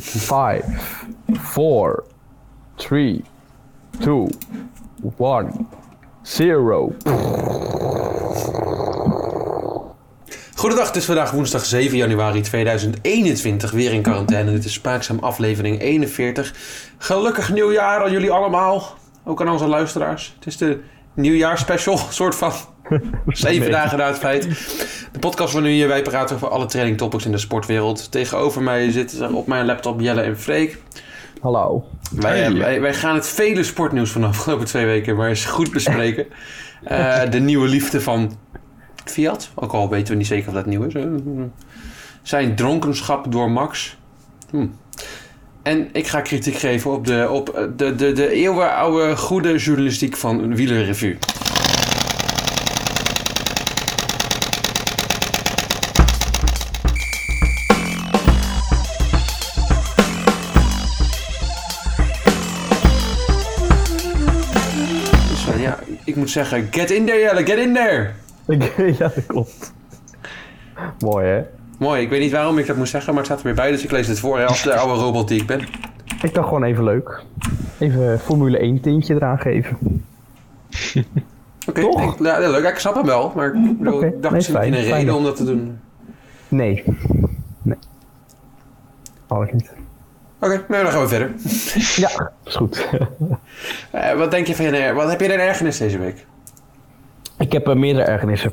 Five, four, three, two, one, zero. Goedendag, het is vandaag woensdag 7 januari 2021. Weer in quarantaine. Dit is Spaakzaam aflevering 41. Gelukkig nieuwjaar aan jullie allemaal. Ook aan onze luisteraars. Het is de nieuwjaarspecial, soort van. Zeven dagen na het feit. De podcast van nu hier, wij praten over alle training topics in de sportwereld. Tegenover mij zitten op mijn laptop Jelle en Freek. Hallo. Wij, wij, wij gaan het vele sportnieuws van de afgelopen twee weken maar eens goed bespreken. Eh, de nieuwe liefde van Fiat, ook al weten we niet zeker of dat nieuw is. hè. Zijn dronkenschap door Max. Hm. En ik ga kritiek geven op de, op de, de, de eeuwenoude goede journalistiek van Wielerrevue. Moet zeggen, get in there Jelle, get in there! ja, dat klopt. Mooi hè? Mooi, ik weet niet waarom ik dat moest zeggen, maar het staat er weer bij, dus ik lees het voor hè, als de oude robot die ik ben. Ik dacht gewoon even leuk. Even Formule 1 tintje eraan geven. Oké, ja, leuk. Ik snap hem wel, maar ik, bedoel, Oké, ik dacht nee, misschien fijn, een fijn. reden om dat te doen. Nee. Nee. Alles niet. Oké, nou dan gaan we verder. Ja, is goed. Eh, wat denk je van je, wat heb je een ergernis deze week? ik heb eh, meerdere ergernissen.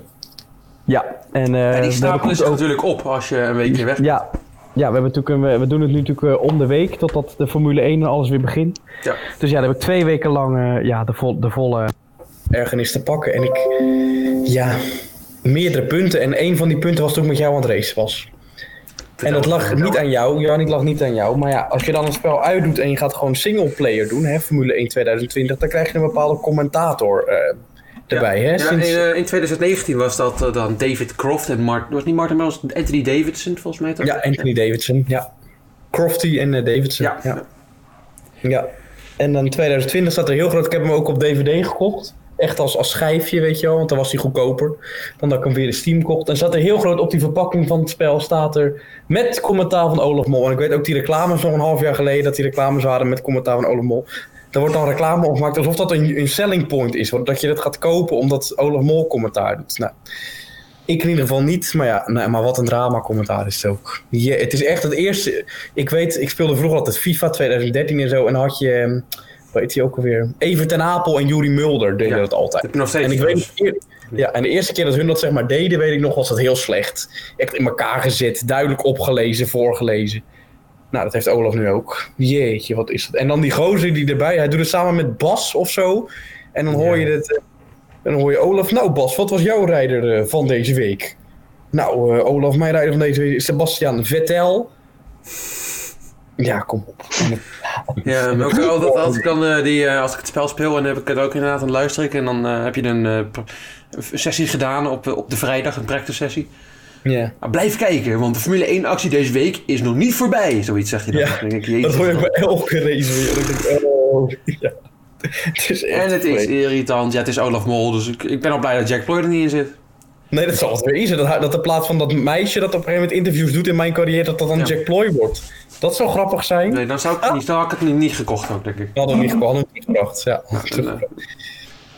Ja, en... eh, die stapelen zich ook- natuurlijk op als je een weekje weg bent. Ja, ja we, hebben natuurlijk een, we- doen het nu natuurlijk om de week totdat de Formule 1 en alles weer begint. Ja. Dus ja, dan heb ik twee weken lang ja, de, vol, de volle ergernis te pakken. En ik, ja, meerdere punten. En een van die punten was toen ik met jou aan het racen was. En dat lag niet aan jou, Jan, het lag niet aan jou. Maar ja, als je dan het spel uitdoet en je gaat gewoon singleplayer doen, hè, Formule 1 2020, dan krijg je een bepaalde commentator eh, erbij. Hè? Ja, Sinds- in, eh, in 2019 was dat eh, dan David Croft en Martin... Was niet Martin, maar was Anthony Davidson volgens mij toch? ja, Anthony Davidson, ja. Crofty en eh, Davidson. Ja. ja. Ja, en dan 2020 staat er heel groot. Ik heb hem ook op DVD gekocht. Echt als, als schijfje, weet je wel. Want dan was hij goedkoper dan dat ik hem weer in Steam kocht. En staat er heel groot op die verpakking van het spel. Staat er met commentaar van Olaf Mol. En ik weet ook die reclames nog een half jaar geleden. Dat die reclames waren met commentaar van Olaf Mol. Daar wordt dan reclame op gemaakt alsof dat een, een selling point is. Dat je dat gaat kopen omdat Olaf Mol commentaar doet. Nou, ik in ieder geval niet, maar ja, nou, maar wat een drama commentaar is het ook. Je, het is echt het eerste. Ik weet, ik speelde vroeger altijd FIFA 2013 en zo. En dan had je, heet die ook alweer? Even ten Apel en Juri Mulder deden Ja, dat altijd. Dat heb je nog steeds. En ik weet, ja, en de eerste keer dat hun dat zeg maar deden, weet ik nog, was dat heel slecht. Echt in elkaar gezet, duidelijk opgelezen, voorgelezen. Nou, dat heeft Olaf nu ook. Jeetje, wat is dat? En dan die gozer die erbij, hij doet het samen met Bas of zo. En dan hoor je het, eh, en dan hoor je Olaf, nou Bas, wat was jouw rijder eh, van deze week? Nou, eh, Olaf, mijn rijder van deze week is Sebastian Vettel. Ja, kom op. Ja, maar ook altijd, als, ik dan, eh, die, eh, als ik het spel speel en dan heb ik het ook inderdaad aan het luisteren. En dan eh, heb je een sessie gedaan op, op de vrijdag, een practice sessie. Ja. Maar blijf kijken, want de Formule 1 actie deze week is nog niet voorbij. Zoiets zeg je dan. Ja, Dan denk ik, jezus, Dat hoor je man. bij elke race weer. Ik oh, ja. Het is echt En het is irritant. Ja, het is Olaf Mol, dus ik, ik ben al blij dat Jack Ploy er niet in zit. Nee, dat zal het weer zijn. Dat, dat in plaats van dat meisje dat op een gegeven moment interviews doet in mijn carrière, dat dat dan Ja. Jack Ploy wordt. Dat zou grappig zijn. Nee, dan, zou ik niet, dan had ik het niet, niet gekocht ook, denk ik. We hadden hem niet hem niet gebracht. Ja.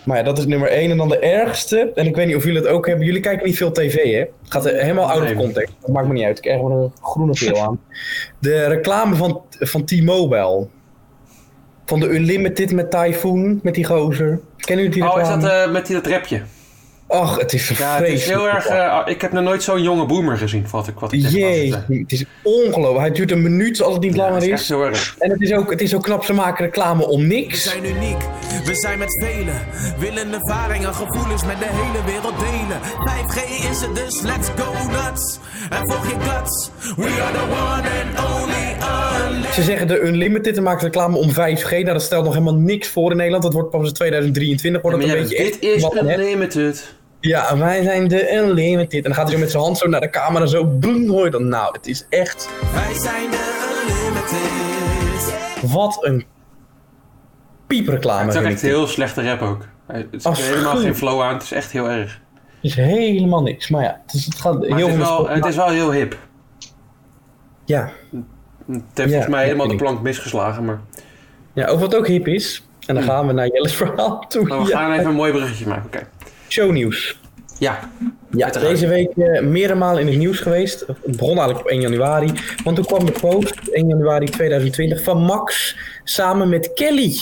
Maar ja, dat is nummer één. En dan de ergste, en ik weet niet of jullie het ook hebben. Jullie kijken niet veel tv, hè? Het gaat helemaal out of context. Dat maakt me niet uit. Ik krijg gewoon een groene veel aan. De reclame van, van T-Mobile. Van de Unlimited met Typhoon, met die gozer. Kennen jullie die Oh, is reclame? dat eh, met die, dat rapje? Ach, het is Ja, het is heel erg... eh, ik heb nog nooit zo'n jonge boomer gezien, wat ik, wat ik Jee, het is ongelooflijk. Het duurt een minuut als het niet Ja, langer dat is is. echt heel erg. En het is, ook, het is ook knap, ze maken reclame om We niks. zijn uniek, we zijn met velen. Willen ervaringen, gevoelens met de hele wereld delen. 5G is het dus, let's go nuts. En volg je guts, we are the one and only unlimited. Ze zeggen de Unlimited en maken reclame om 5G. Nou, dat stelt nog helemaal niks voor in Nederland. Dat wordt pas in 2023. Wordt Maar dat ja, een beetje dit echt is wat een heb. unlimited. Ja, wij zijn de Unlimited. En dan gaat hij zo met zijn hand zo naar de camera zo. Boem, hoor je dan. Nou, het is echt... Wij zijn de unlimited. Wat een piepreclame. Het is ook echt ik heel slechte rap ook. Het is helemaal geen flow aan, het is echt heel erg. Het is helemaal niks. Maar ja, het, is, het gaat Maar heel het is, veel... wel, het is wel heel hip. Ja. Het heeft volgens mij helemaal de plank misgeslagen, maar... Ja, over wat ook hip is. En dan gaan we naar Jelle's verhaal toe. Maar we Ja. gaan even een mooi bruggetje maken, oké. Shownieuws. Ja, Ja, deze week eh, meerdere malen in het nieuws geweest. Het begon eigenlijk op 1 januari. Want toen kwam de post, 1 januari 2020, van Max samen met Kelly.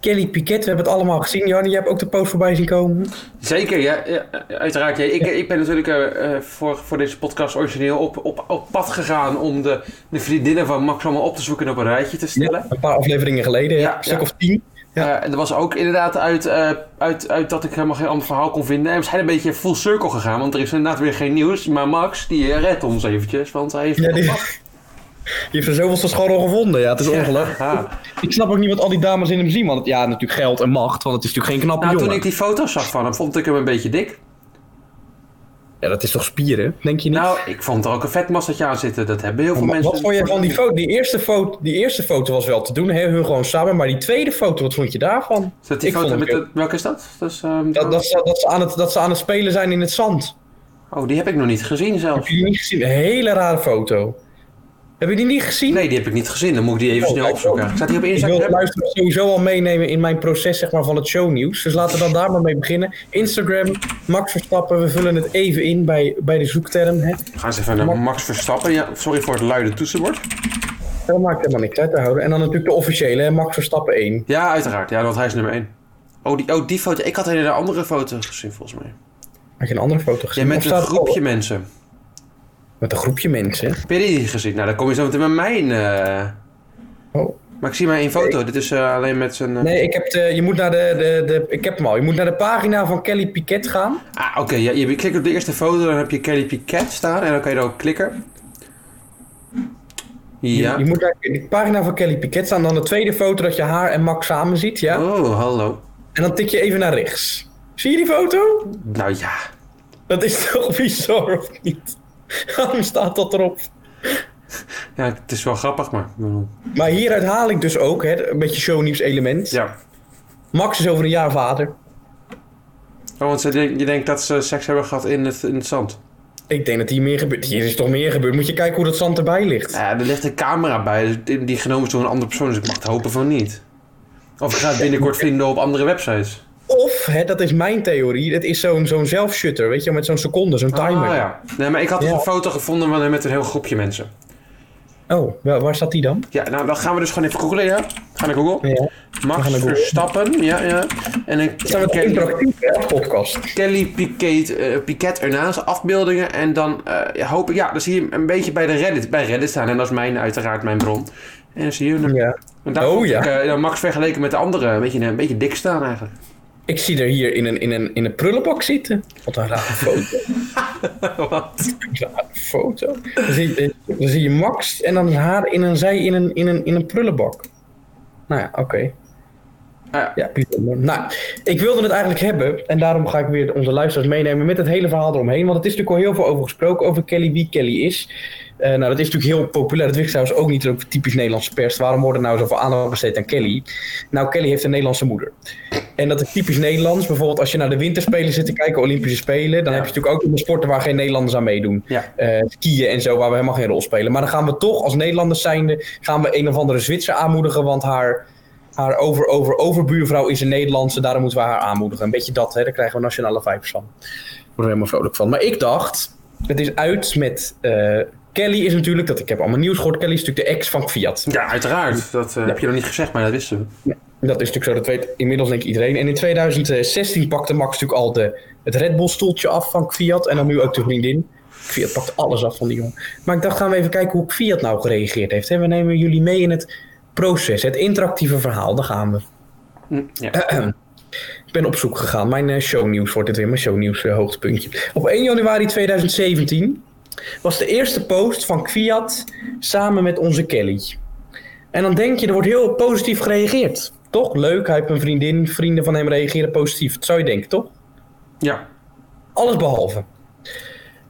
Kelly Piquet, we hebben het allemaal gezien. Janne, jij hebt ook de post voorbij zien komen. zeker. Ja, ja, uiteraard. Ja. Ik, ik ben natuurlijk eh, eh, voor, voor deze podcast origineel op, op, op pad gegaan om de, de vriendinnen van Max allemaal op te zoeken en op een rijtje te stellen. Een paar afleveringen geleden, ja, een stuk of tien. Ja. Eh, en er was ook inderdaad uit, eh, uit, uit dat ik helemaal geen ander verhaal kon vinden. En we zijn een beetje full circle gegaan, want er is inderdaad weer geen nieuws. Maar Max, die eh, redt ons eventjes, want hij heeft... Ja, die- Je heeft er zoveel school gevonden. Ja, het is ongelooflijk. Ja. Ik snap ook niet wat al die dames in hem zien. Want ja, natuurlijk geld en macht. Want het is natuurlijk geen knappe Nou, toen jongen. ik die foto's zag van hem, vond ik hem een beetje dik. Ja, dat is toch spieren, denk je niet? Nou, ik vond er ook een vetmassetje aan zitten. Dat hebben heel veel Maar mensen... Wat vond je van die foto? Die eerste foto, die eerste foto was wel te doen, hè? hun gewoon samen. Maar die tweede foto, wat vond je daarvan? Is dat die Ik foto met de, welke is dat? dat, is, ehm, Dat, dat, ze, dat, ze aan het, dat ze aan het spelen zijn in het zand. Oh, die heb ik nog niet gezien Heb zelfs. je die niet gezien? Een hele rare foto. Heb je die niet gezien? Nee, die heb ik niet gezien. Dan moet ik die even Oh, snel opzoeken. Staat die op Ik wil de Instagram? luisteraars sowieso al meenemen in mijn proces zeg maar, van het shownieuws. Dus laten we dan daar maar mee beginnen. Instagram, Max Verstappen. We vullen het even in bij, bij de zoekterm. Hè. Gaan eens even naar Max Verstappen. Ja, sorry voor het luide toetsenbord. Dat maakt helemaal niks uit te houden. En dan natuurlijk de officiële, hè, Max Verstappen 1. Ja, uiteraard. Ja, want hij is nummer 1. Oh die, oh, die foto. Ik had een andere foto gezien, volgens mij. Had je een andere foto Ja, gezien? met Of een staat- groepje mensen. Met een groepje mensen. Heb je die niet gezien? Nou, dan kom je zo meteen met mijn... eh, Oh. Maar ik zie maar één foto. Dit is eh, alleen met zijn... eh, Nee, ik heb, de, je moet naar de, de, de, ik heb hem al. Je moet naar de pagina van Kelly Piquet gaan. Ah, oké. ja, je klikt op de eerste foto, dan heb je Kelly Piquet staan. En dan kan je erop klikken. Je, Ja. je moet naar de pagina van Kelly Piquet staan. Dan de tweede foto dat je haar en Max samen ziet. Ja? Oh, hallo. En dan tik je even naar rechts. Zie je die foto? Nou ja. Dat is toch bizar of niet? Waarom staat dat erop? Ja, het is wel grappig, maar... Maar hieruit haal ik dus ook hè, een beetje shownieuws element. Ja. Max is over een jaar vader. Oh, want ze je denkt dat ze seks hebben gehad in het, in het zand. Ik denk dat hier meer gebeurt. Hier is toch meer gebeurd. Moet je kijken hoe dat zand erbij ligt. Ja, er ligt een camera bij, dus die, die genomen is door een andere persoon, dus ik mag het hopen van niet. Of ik ga het binnenkort vinden op andere websites. Of, hè, dat is mijn theorie, het is zo'n zo'n zelfshutter, weet je, met zo'n seconde, zo'n timer. Ah, ja. Nee, maar ik had dus Ja. een foto gevonden van hem met een heel groepje mensen. Oh, waar, staat die dan? Ja, nou dan gaan we dus gewoon even googlen, ja? Ga naar Google. Ja. Max naar Google. Verstappen, ja, ja. En een Staan we Kelly, podcast. Kelly Piquet, eh, Piquet ernaast, afbeeldingen. En dan eh, hoop ik, ja, dan zie je hem een beetje bij de Reddit, bij Reddit staan. En dat is mijn, uiteraard mijn bron. En dan zie je hem. Ja. En daar Oh, ja. ik eh, dan Max vergeleken met de andere een beetje, een beetje dik staan eigenlijk. Ik zie er hier in een, in een, in een prullenbak zitten. Wat een rare foto. Wat? Een rare foto. Dan zie, dan zie je Max en dan haar in een zij in een, in een, in een prullenbak. Nou ja, oké. Ah, ja. Nou, ik wilde het eigenlijk hebben. En daarom ga ik weer onze luisteraars meenemen met het hele verhaal eromheen. Want het is natuurlijk al heel veel over gesproken, over Kelly, wie Kelly is. Eh, nou, dat is natuurlijk heel populair. Dat wist ik trouwens ook niet, ook typisch Nederlandse pers. Waarom wordt er nou zoveel aandacht besteed aan Kelly? Nou, Kelly heeft een Nederlandse moeder. En dat is typisch Nederlands. Bijvoorbeeld als je naar de winterspelen zit te kijken, Olympische Spelen. Dan Ja. heb je natuurlijk ook de sporten waar geen Nederlanders aan meedoen. Ja. Eh, skiën en zo, waar we helemaal geen rol spelen. Maar dan gaan we toch, als Nederlanders zijnde, gaan we een of andere Zwitser aanmoedigen. Want haar, haar over, over, overbuurvrouw is een Nederlandse, daarom moeten we haar aanmoedigen. Een beetje dat, hè, daar krijgen we nationale vibes van. Daar worden we helemaal vrolijk van. Maar ik dacht, het is uit met... eh, Kelly is natuurlijk, dat ik heb allemaal nieuws gehoord, Kelly is natuurlijk de ex van Fiat. Ja, uiteraard. Dat eh, heb je nog niet gezegd, maar dat wisten we. Dat is natuurlijk zo, dat weet inmiddels denk ik iedereen. En in 2016 pakte Max natuurlijk al de, het Red Bull stoeltje af van Fiat. En dan nu ook de vriendin. Fiat pakt alles af van die jongen. Maar ik dacht, gaan we even kijken hoe Fiat nou gereageerd heeft. hè. We nemen jullie mee in het proces, het interactieve verhaal. Daar gaan we. Hm, ja. Ik ben op zoek gegaan. Mijn eh, shownieuws wordt dit weer, mijn shownieuws eh, hoogtepuntje. Op 1 januari 2017 was de eerste post van Fiat samen met onze Kelly. En dan denk je, er wordt heel positief gereageerd. Toch? Leuk, hij heeft een vriendin, vrienden van hem reageren positief. Dat zou je denken, toch? ja. Alles behalve.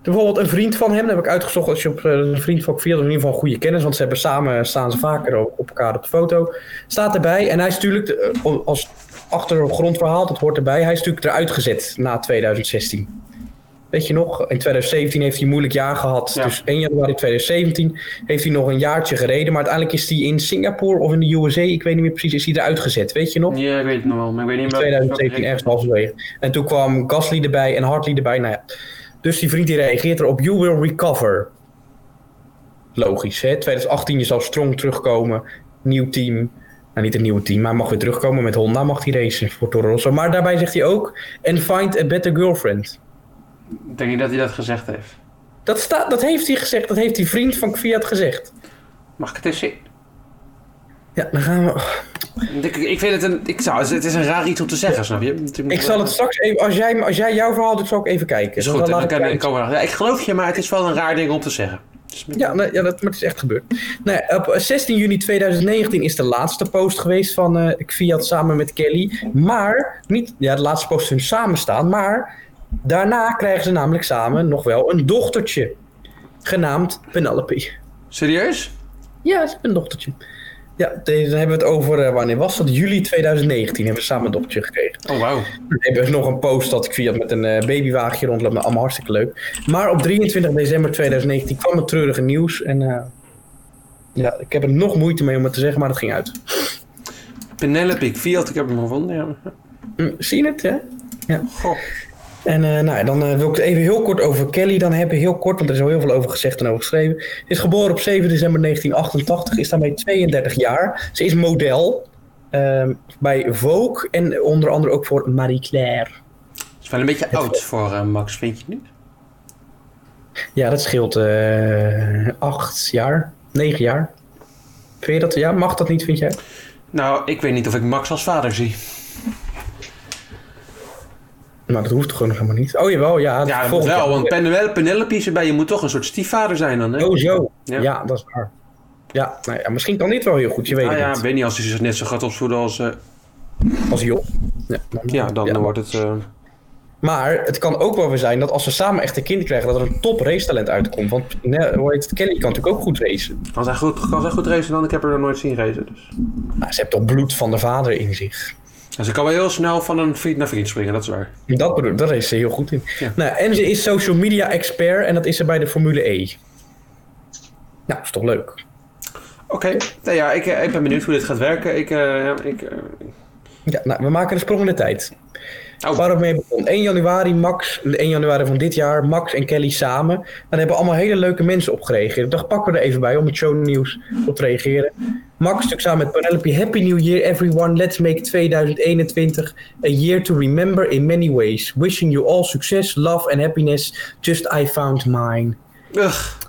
Bijvoorbeeld een vriend van hem, dat heb ik uitgezocht als je op eh, een vriend van of in ieder geval een goede kennis, want ze hebben samen, staan ze vaker op op elkaar op de foto, staat erbij. En hij is natuurlijk, eh, als achtergrondverhaal, dat hoort erbij, hij is natuurlijk eruit gezet na 2016. Weet je nog? In 2017 heeft hij een moeilijk jaar gehad. Ja. Dus 1 januari 2017 heeft hij nog een jaartje gereden. Maar uiteindelijk is hij in Singapore of in de USA, ik weet niet meer precies, is hij eruit gezet. Weet je nog? Ja, ik weet het nog wel, maar ik weet niet In meer. 2017 ergens halverwege. En toen kwam Gasly erbij en Hartley erbij. Nou ja. Dus die vriend die reageert erop. You will recover. Logisch, hè? 2018 je zal strong terugkomen. Nieuw team. Nou, niet een nieuw team, maar mag weer terugkomen. Met Honda mag hij racen voor Toro Rosso. Maar daarbij zegt hij ook... And find a better girlfriend. Ik denk niet dat hij dat gezegd heeft. Dat, staat, dat heeft hij gezegd. Dat heeft die vriend van Fiat gezegd. Mag ik het eens zien? Ja, dan gaan we... Ik, ik vind het een... Ik zou, het is een raar iets om te zeggen, snap je? Ik zal het straks even... Als jij, als jij jouw verhaal doet, zal ik even kijken. Is Dan goed, laat dan ik kan, ik, komen we- ja, ik geloof je, maar het is wel een raar ding om te zeggen. Dus met- Ja, nee, ja dat, maar het is echt gebeurd. Nou op 16 juni 2019 is de laatste post geweest van eh Fiat samen met Kelly. Maar, niet ja, de laatste post hun samen staan, maar daarna krijgen ze namelijk samen nog wel een dochtertje. Genaamd Penelope. Serieus? Ja, ze hebben een dochtertje. Ja, dan hebben we het over, eh, wanneer was dat? Juli 2019 hebben we samen een dochtertje gekregen. Oh, wauw. Dan hebben we nog een post dat ik Fiat met een eh, babywagentje rondloopt. maar Allemaal hartstikke leuk. Maar op 23 december 2019 kwam het treurige nieuws. En eh, ja, ik heb er nog moeite mee om het te zeggen, maar dat ging uit. Penelope Fiat, ik heb hem gevonden. Ja. Hm, zie je het, hè? Ja. Goh. En eh, nou, dan eh, wil ik het even heel kort over Kelly dan hebben. Heel kort, want er is al heel veel over gezegd en over geschreven. Ze is geboren op 7 december 1988, is daarmee 32 jaar. Ze is model ehm, bij Vogue en onder andere ook voor Marie Claire. is wel een beetje oud voor eh, Max, vind je niet? Ja, dat scheelt eh acht jaar, negen jaar. Vind je dat? Ja, mag dat niet, vind jij? Nou, ik weet niet of ik Max als vader zie. Nou, dat hoeft toch gewoon nog helemaal niet. Oh jawel, ja. Ja, dat wel, want Penelope, Penelope is erbij. Je moet toch een soort stiefvader zijn dan, hè? Oh zo. Ja. Ja. dat is waar. Ja, nou ja, misschien kan dit wel heel goed, je weet Ah het ja, ik niet. weet niet als hij zich net zo gaat opvoeden als... eh, Als joh. Ja, dan, ja, dan wordt het... eh, Maar het kan ook wel weer zijn dat als ze samen echt een kind krijgen, dat er een top racetalent uitkomt. Want nee, hoe heet het? Kelly kan natuurlijk ook goed racen. Kan zij goed, kan zij goed racen dan? Ik heb haar nog nooit zien racen. Dus. Nou, ze heeft toch bloed van de vader in zich. En ze kan wel heel snel van een vriend naar vriend springen, dat is waar. Dat bedoel, daar is ze heel goed in. Ja. Nou, en ze is social media expert en dat is ze bij de Formule E. Nou, is toch leuk? Oké, nou ja, ik, eh, ik ben benieuwd hoe dit gaat werken. Ik, eh, ik, eh, Ja, nou, we maken een sprong in de tijd. Oh. Waar mee begon. 1 januari, Max, 1 januari van dit jaar, Max en Kelly samen. Dan hebben allemaal hele leuke mensen op gereageerd. Ik dacht, pakken we er even bij om het shownieuws op te reageren. Max natuurlijk samen met Penelope. Happy New Year everyone. Let's make 2021 a year to remember in many ways. Wishing you all success, love and happiness. Just I found mine. ugh.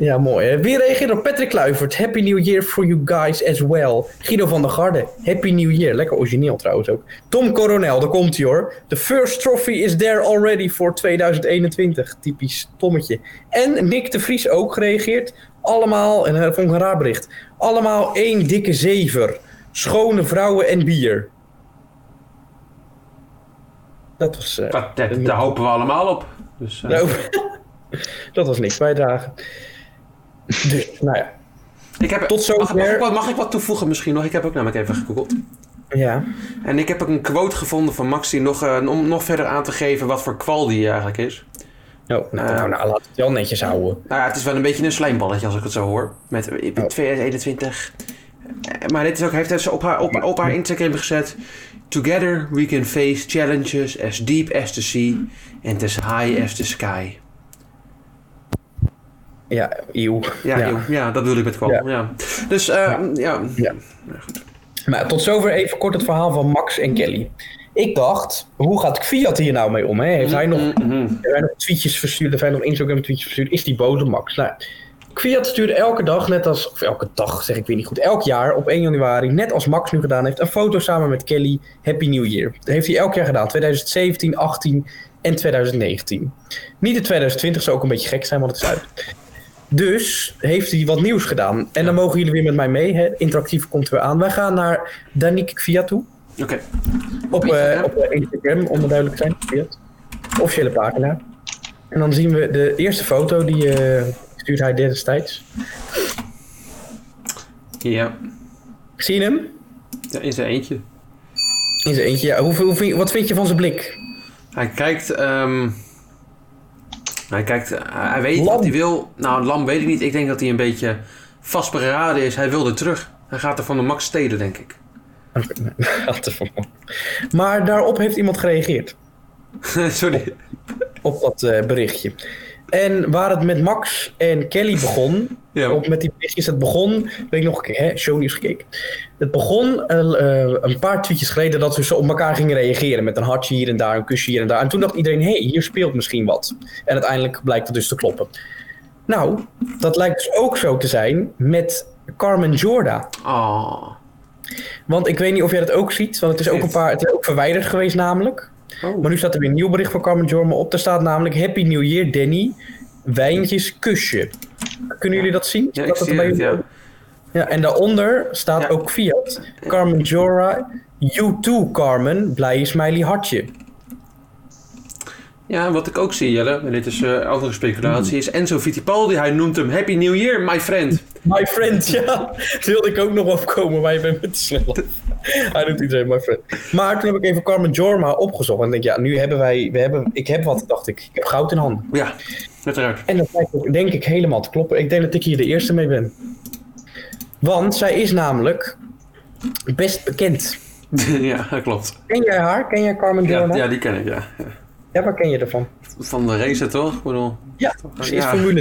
Ja, mooi. Hè? Wie reageert op Patrick Kluivert? Happy New Year for you guys as well. Guido van der Garde. Happy New Year. Lekker origineel trouwens ook. Tom Coronel, daar komt hij hoor. The first trophy is there already for 2021. Typisch Tommetje. En Nick de Vries ook gereageerd. Allemaal, en dat vond ik een raar bericht. Allemaal één dikke zever. Schone vrouwen en bier. Dat was... eh, Dat, dat- daar hopen we allemaal op. Dus, eh, nou, dat was niks bijdragen. Dus, nou ja. ik heb, tot mag, mag, zover. ik wat, mag ik wat toevoegen misschien nog? Ik heb ook namelijk even gegoogeld. Ja. En ik heb ook een quote gevonden van Max die nog, eh, om nog verder aan te geven wat voor kwal die eigenlijk is. Oh, nou, nou, nou, laat het wel netjes houden. Nou ja, het is wel een beetje een slijmballetje als ik het zo hoor. Met eh, Oh. 2021. Eh, Maar dit is ook, heeft ze op haar, op, op haar Instagram gezet. Together we can face challenges as deep as the sea and as high as the sky. Ja, eeuw. Ja, Ja. dat bedoel ik met kwal. Ja. Dus eh, ja. Ja. Maar tot zover even kort het verhaal van Max en Kelly. Ik dacht, hoe gaat Fiat hier nou mee om? Hè? Heeft hij nog, heeft hij nog tweetjes verstuurd? Heeft hij nog Instagram tweetjes verstuurd? Is die op Max? Nou, Fiat stuurde elke dag, net als, of elke dag zeg ik weer niet goed, elk jaar op 1 januari, net als Max nu gedaan heeft, een foto samen met Kelly. Happy New Year. Dat heeft hij elk jaar gedaan. 2017, 18 en 2019. Niet in 2020 zou ook een beetje gek zijn, want het is uit. Dus heeft hij wat nieuws gedaan. En dan mogen jullie weer met mij mee. Hè? Interactief komt weer aan. Wij gaan naar Danique Fiat toe. Oké. Op, Instagram. eh, op eh, Instagram, om duidelijk te zijn. Officiële pagina. En dan zien we de eerste foto. Die eh, stuurt hij destijds. Ja. Zie je hem? ja, in zijn eentje. In zijn eentje. Ja, hoe vind je- wat vind je van zijn blik? Hij kijkt... ehm, Hij kijkt, eh, hij weet wat hij wil. Nou, Lam weet ik niet. Ik denk dat hij een beetje vastberaden is. Hij wilde terug. Hij gaat er van de max stelen, denk ik. Er. Maar daarop heeft iemand gereageerd. Sorry. Op dat eh, berichtje. En waar het met Max en Kelly begon. Ja. Op, met die berichtjes. Het begon. Weet ik nog een keer, hè? Shownieuws gekeken. Het begon eh, eh, een paar tweetjes geleden. dat we zo op elkaar gingen reageren. Met een hartje hier en daar. Een kusje hier en daar. En toen dacht iedereen: hé, hey, hier speelt misschien wat. En uiteindelijk blijkt het dus te kloppen. Nou, dat lijkt dus ook zo te zijn met Carmen Jorda. Oh. Want ik weet niet of jij dat ook ziet, want het is ook, een paar, het is ook verwijderd geweest namelijk. Oh. Maar nu staat er weer een nieuw bericht van Carmen Jorma op. Daar staat namelijk Happy New Year Danny, wijntjes, kusje. Kunnen jullie dat zien? Ja, dat zie het, ja. Ja, en daaronder staat Ja. ook Fiat. Carmen Jora, you too Carmen, blije smiley hartje. Ja, wat ik ook zie, Jelle, en dit is eh andere speculatie, is Enzo Fittipaldi. Hij noemt hem Happy New Year, my friend. My friend, ja. Wilde ik ook nog opkomen, maar je bent met snel. Hij doet iedereen my friend. Maar toen heb ik even Carmen Jorma opgezocht. En ik denk, ja, nu hebben wij, we hebben, ik heb wat, dacht ik. Ik heb goud in handen. Ja, uiteraard. En dat ook, denk ik, helemaal te kloppen. Ik denk dat ik hier de eerste mee ben. Want zij is namelijk best bekend. ja, dat klopt. Ken jij haar? Ken jij Carmen Ja, Jorma? ja, die ken ik, ja. Ja. Waar ken je ervan? Van de race, toch? Ik bedoel, Ja, ze, is Ja. Formule,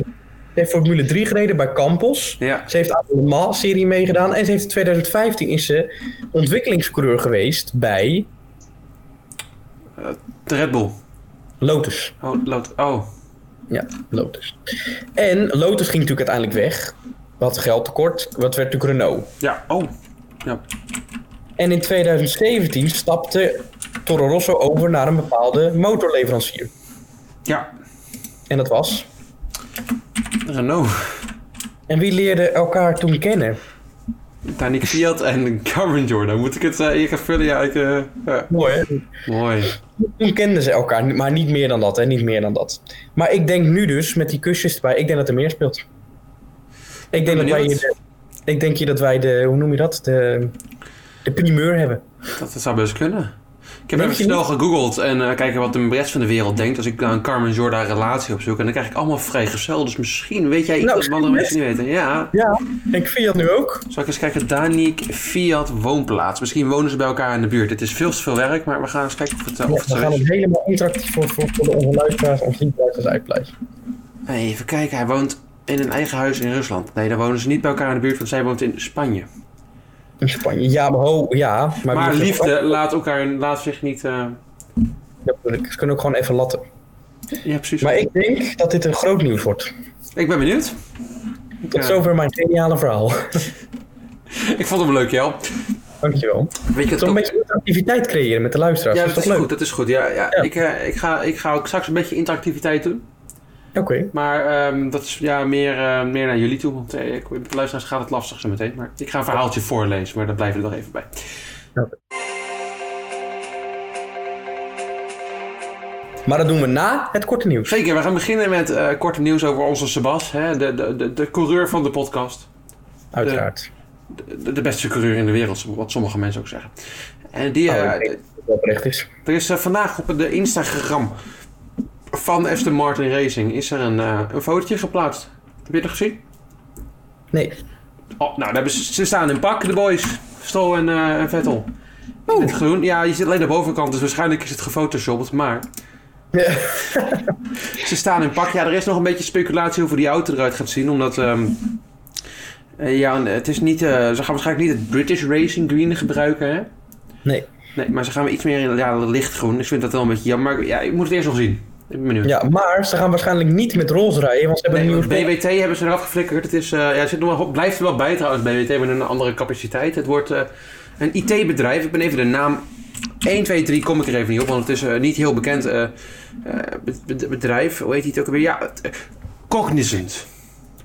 ze heeft Formule 3 gereden bij Campos. ja. Ze heeft aan de Le Mans-serie meegedaan. En ze heeft in 2015 is ze ontwikkelingscoureur geweest bij De Red Bull. Lotus. Oh. Oh, Ja, Lotus. En Lotus ging natuurlijk uiteindelijk weg. Wat geld tekort. Wat werd natuurlijk Renault. ja. Oh, ja. En in 2017 stapte Toro Rosso over naar een bepaalde motorleverancier. Ja, En dat was. Renault. En wie leerde elkaar toen kennen? Danique Fiat en Carmen Jordan. Moet ik het uh, even vullen? Ja, ik, eh, ja. Mooi hè? Mooi. Toen kenden ze elkaar, maar niet meer dan dat, hè? Niet meer dan dat. Maar ik denk nu dus, met die kusjes erbij, ik denk dat er meer speelt. Ik denk, dat wij, de, ik denk hier dat wij de, hoe noem je dat? De, de primeur hebben. Dat, dat zou best kunnen. Ik heb even snel gegoogeld en eh, kijken wat de rest van de wereld denkt. Als ik naar een Carmen Jordan relatie opzoek. En dan krijg ik allemaal vrijgezel. Dus misschien weet jij iets Nou, wat andere mensen niet weten. Ja. Ja, ik dat nu ook. Zal ik eens kijken. Danique Fiat woonplaats. Misschien wonen ze bij elkaar in de buurt. Het is veel te veel werk, maar we gaan eens kijken of het, eh, Ja, of het we gaan het helemaal interactief voor, voor, voor de onze luisteraars, ons niet luisteraars uitpleiten. Even kijken. Hij woont in een eigen huis in Rusland. Nee, daar wonen ze niet bij elkaar in de buurt, want zij woont in Spanje. In Spanje. Ja, maar, ho, ja, maar, liefde laat elkaar laat zich niet. eh, Ja. Ze kunnen ook gewoon even latten. Ja, precies. Maar ik denk dat dit een groot nieuws wordt. Ik ben benieuwd. Tot Ja. zover mijn geniale verhaal. Ik vond hem leuk, Jel. Dankjewel. Weet je toch- beetje interactiviteit creëren met de luisteraars. Ja, dat dat is goed. Dat is goed. Ja, ja. Ja. Ik, eh, ik, ga, ik ga ook straks een beetje interactiviteit doen. Oké. Maar ehm, dat is ja, meer, eh, meer naar jullie toe. Want eh, ik, met de luisteraars gaat het lastig zo meteen. Maar ik ga een verhaaltje voorlezen, maar daar blijven we nog even bij. Maar dat doen we na het korte nieuws. Zeker, we gaan beginnen met eh korte nieuws over onze Sebas. Hè, de, de, de, de coureur van de podcast. Uiteraard. De, de beste coureur in de wereld, wat sommige mensen ook zeggen. En die, Oh, denk dat oprecht is. Er is vandaag op de Instagram van Aston Martin Racing is er een, eh, een fotootje geplaatst. Heb je het gezien? Nee. Oh, nou, daar ze, ze staan in pak, de boys. Stroll en, eh, en Vettel. Oh. In het groen. Ja, je zit alleen de bovenkant, dus waarschijnlijk is het gefotoshopt. Maar Ja. ze staan in pak. Ja, er is nog een beetje speculatie over die auto eruit gaat zien. Omdat, ehm, eh, ja, het is niet, ze gaan waarschijnlijk niet het British Racing Green gebruiken, hè? Nee. Nee, maar ze gaan iets meer in ja, lichtgroen. Ik vind dat wel een beetje jammer. Maar ja, ik moet het eerst nog zien. Ik ben benieuwd. Ja, maar ze gaan waarschijnlijk niet met roze rijden, want ze hebben Nee, een nieuwe BWT hebben ze eraf geflikkerd. Het is, eh, ja, zit nog wel, blijft er wel bij trouwens, BWT, met een andere capaciteit. Het wordt eh, een IT-bedrijf. Ik ben even de naam 1, 2, 3 kom ik er even niet op, want het is eh, niet heel bekend be- be- bedrijf. Hoe heet die het ook alweer? Ja, Cognizant.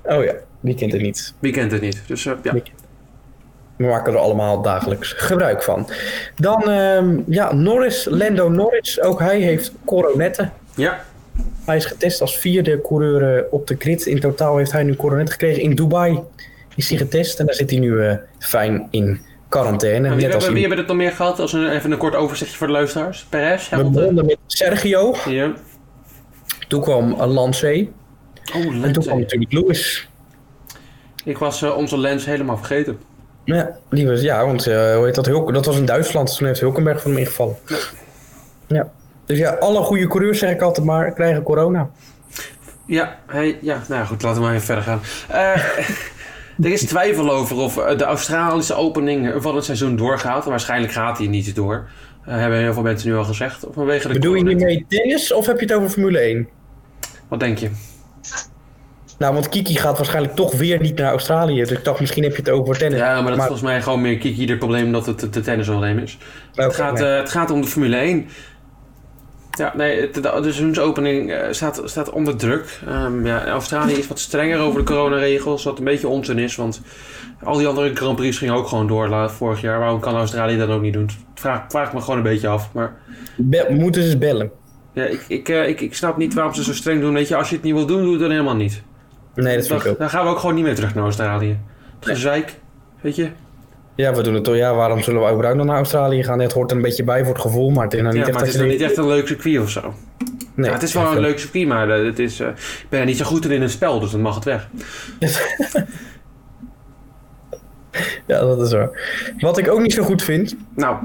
Oh ja, wie kent het niet? Wie kent het niet? Dus ja. We maken er allemaal dagelijks gebruik van. Dan, ehm, ja, Norris, Lando Norris, ook hij heeft coronetten. Ja, Hij is getest als vierde coureur eh, op de grid. In totaal heeft hij nu coronet gekregen. In Dubai is hij getest en daar zit hij nu eh, fijn in quarantaine. wie, Net als hebben, wie hebben het nog meer gehad? Als een, even een kort overzichtje voor de luisteraars. Perez, We Hamilton. begonnen met Sergio. Ja. Toen kwam uh, Lance. Oh, En toen kwam natuurlijk Lewis. Ik was eh, onze lens helemaal vergeten. Ja, die was, ja want eh, hoe heet dat, Hulk, dat was in Duitsland. Toen heeft Hulkenberg van hem ingevallen. Ja. Dus ja, alle goede coureurs, zeg ik altijd maar, krijgen corona. Ja, hij, ja, nou goed, laten we maar even verder gaan. Eh, er is twijfel over of eh, de Australische opening van het seizoen doorgaat. Waarschijnlijk gaat die niet door. Eh, hebben heel veel mensen nu al gezegd. Vanwege de Bedoel je hiermee tennis of heb je het over Formule 1? Wat denk je? Nou, want Kiki gaat waarschijnlijk toch weer niet naar Australië. Dus ik dacht, misschien heb je het over tennis. Ja, maar dat is volgens mij gewoon meer Kiki het probleem dat het de tennisprobleem is. Oké, het, gaat, nee. het gaat om de Formule 1. Ja, nee, de, de seizoensopening eh, staat, staat onder druk. Ehm, ja, Australië is wat strenger over de coronaregels, wat een beetje onzin is. Want al die andere Grand Prix gingen ook gewoon door vorig jaar. Waarom kan Australië dat ook niet doen? Vraag, vraag me gewoon een beetje af. Maar Be- moeten ze bellen? ja, ik, ik, eh, ik, ik snap niet waarom ze zo streng doen. Weet je, als je het niet wil doen, doe het dan helemaal niet. Nee, dat vind ik Dan, dan gaan we ook gewoon niet meer terug naar Australië. Het gezeik, weet je. Ja, we doen het toch. Ja, waarom zullen we überhaupt nog naar Australië gaan? Het hoort er een beetje bij voor het gevoel, maar het is nou niet Ja, echt maar het is niet echt een leuk circuit of zo. Nee, ja, het is wel een leuk circuit, maar eh, het is, eh, ik ben er niet zo goed in in het spel, dus dan mag het weg. Ja, dat is waar. Wat ik ook niet zo goed vind, Nou,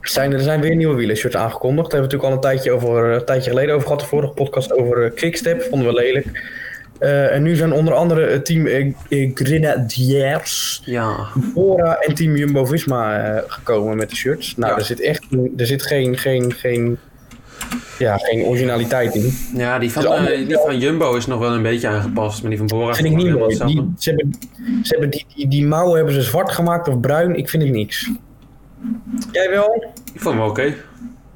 zijn er zijn weer nieuwe wielershirts aangekondigd. Daar hebben we natuurlijk al een tijdje, over, een tijdje geleden over gehad. De vorige podcast over Quickstep, vonden we lelijk. Uh, en nu zijn onder andere het team uh, Grenadiers, ja. Bora en team Jumbo-Visma gekomen met de shirts. Nou, Ja. er zit echt er zit geen, geen, geen, ja, geen originaliteit in. Ja, die van, Dus allemaal- eh, die van Jumbo is nog wel een beetje aangepast, maar die van Bora vind ik niet mooi. Die, ze hebben, ze hebben die, die, die mouwen hebben ze zwart gemaakt of bruin. Ik vind het niks. Jij wel? Ik vond hem oké.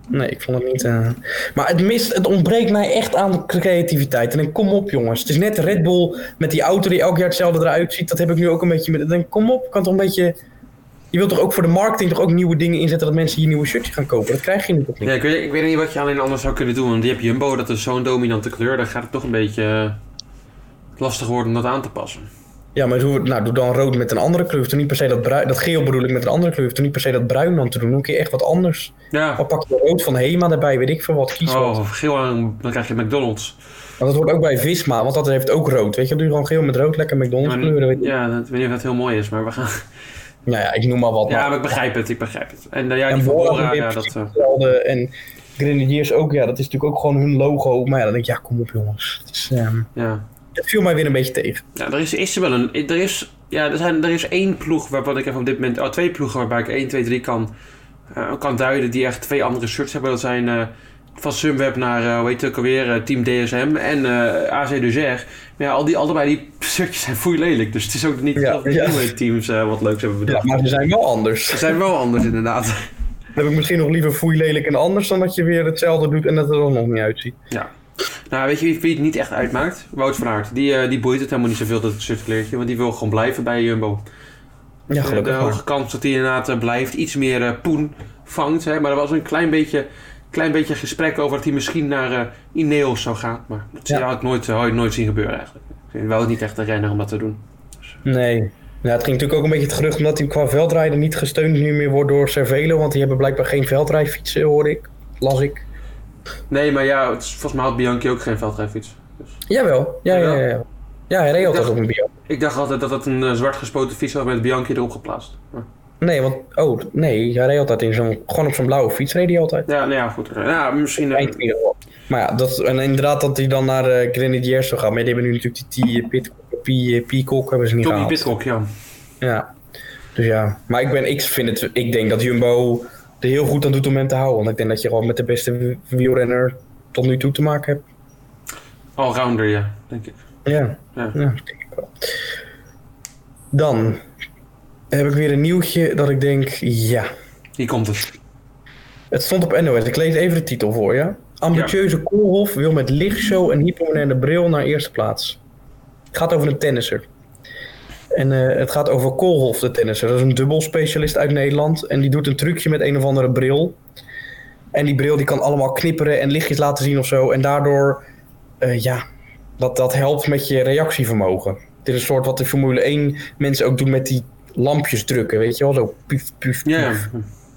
Nee, ik vond het niet. eh. Maar het mist, het ontbreekt mij echt aan creativiteit. En dan kom op, jongens. Het is net Red Bull met die auto die elk jaar hetzelfde eruit ziet. Dat heb ik nu ook een beetje met. Dan kom op, kan toch een beetje. Je wilt toch ook voor de marketing toch ook nieuwe dingen inzetten dat mensen hier nieuwe shirtjes gaan kopen. Dat krijg je niet. Ja, ik, weet, ik weet niet wat je alleen anders zou kunnen doen, want die heb Jumbo, dat is zo'n dominante kleur, dan gaat het toch een beetje eh, lastig worden om dat aan te passen. Ja, maar doe, nou, doe dan rood met een andere kleur. Hoeft er niet per se dat bruin. Dat geel bedoel ik met een andere kleur. Hoeft er niet per se dat bruin dan te doen. Dan kun je echt wat anders. Ja. Dan pak je rood van Hema erbij, weet ik veel wat. Kies wat. Oh, geel aan, dan krijg je McDonald's. Want dat hoort ook bij Visma, want dat heeft ook rood. Weet je, doe je gewoon geel met rood, lekker McDonald's Maar- kleuren. Weet je. Ja, dat, ik weet niet of dat heel mooi is, maar we gaan... Nou ja, ik noem maar wat. Ja, maar- maar ik begrijp het, ik begrijp het. En eh, ja, die Bora ja, dat... eh. En Grenadiers ook, ja, dat is natuurlijk ook gewoon hun logo. Maar ja, dan denk ik, ja, kom op jongens. Het, is, ehm, ja. Het viel mij weer een beetje tegen. Ja, er is, is er wel een. Er is, ja, er, zijn, er is één ploeg waarvan ik even op dit moment. Oh, twee ploegen waarbij ik 1, 2, 3 kan, eh, kan duiden. die echt twee andere shirts hebben. Dat zijn eh, van Sunweb naar, eh hoe heet het ook alweer, Team DSM en AC Duzer. Maar ja, al die, allebei die shirtjes zijn foei lelijk. Dus het is ook niet Ja, ja. nieuwe teams wat leuks hebben Ja, bedacht. maar ze zijn wel anders. Ze zijn wel anders, inderdaad. Dan heb ik misschien nog liever foei lelijk en anders dan dat je weer hetzelfde doet en dat het er dan nog niet uitziet. Ja. Nou, weet je wie, wie het niet echt uitmaakt? Wout van Aert. Die, eh, die boeit het helemaal niet zoveel, dat shirtkleertje. Want die wil gewoon blijven bij Jumbo. Ja, de gelukkig maar. hoge kans dat hij inderdaad eh, blijft. Iets meer eh, poen vangt. Hè? Maar er was een klein beetje, klein beetje gesprek over dat hij misschien naar eh, Ineos zou gaan. Maar dat Ja. had ik nooit, eh, had ik nooit zien gebeuren eigenlijk. Ik vind wel niet echt een renner om dat te doen. Nee. Ja, het ging natuurlijk ook een beetje het gerucht omdat hij qua veldrijden niet gesteund nu meer wordt door Cervelo. Want die hebben blijkbaar geen veldrijfietsen, hoorde ik. Las ik. Nee, maar ja, het volgens mij had Bianchi ook geen veldrijfiets. Dus Jawel. Ja, ja, ja. ja. Ja, hij reed altijd op een bio. ik dacht altijd dat het een eh, zwart gespoten fiets was met Bianchi erop geplaatst. Nee, want... Oh, nee. Hij reed altijd in zo'n... Gewoon op zo'n blauwe fiets reed hij altijd. Ja, nou ja, goed. Ja, misschien... eh, Eind in ieder geval. Maar ja, dat, en inderdaad dat hij dan naar de Grenadiers zou gaan. Maar die hebben nu natuurlijk die, Pie- Peacock hebben ze niet Tommy gehaald. Pitcock, ja. Ja. Dus ja. Maar ik, ben, ik, vind het, ik denk dat Jumbo er heel goed aan doet om hem te houden. Want ik denk dat je gewoon met de beste wielrenner tot nu toe te maken hebt. Allrounder, ja, denk ik. Ja, Ja. ja denk ik wel. Dan heb ik weer een nieuwtje dat ik denk, ja. Hier komt het. Het stond op NOS. Ik lees even de titel voor je. Ambitieuze Koolhof wil met lichtshow en hypermoderne bril naar eerste plaats. Het gaat over een tennisser. En eh, het gaat over Koolhof, de tennisser. Dat is een dubbelspecialist uit Nederland. En die doet een trucje met een of andere bril. En die bril die kan allemaal knipperen en lichtjes laten zien of zo. En daardoor, eh, ja, dat, dat helpt met je reactievermogen. Het is een soort wat de Formule 1 mensen ook doen met die lampjes drukken, weet je wel? Zo puf, puf, puf.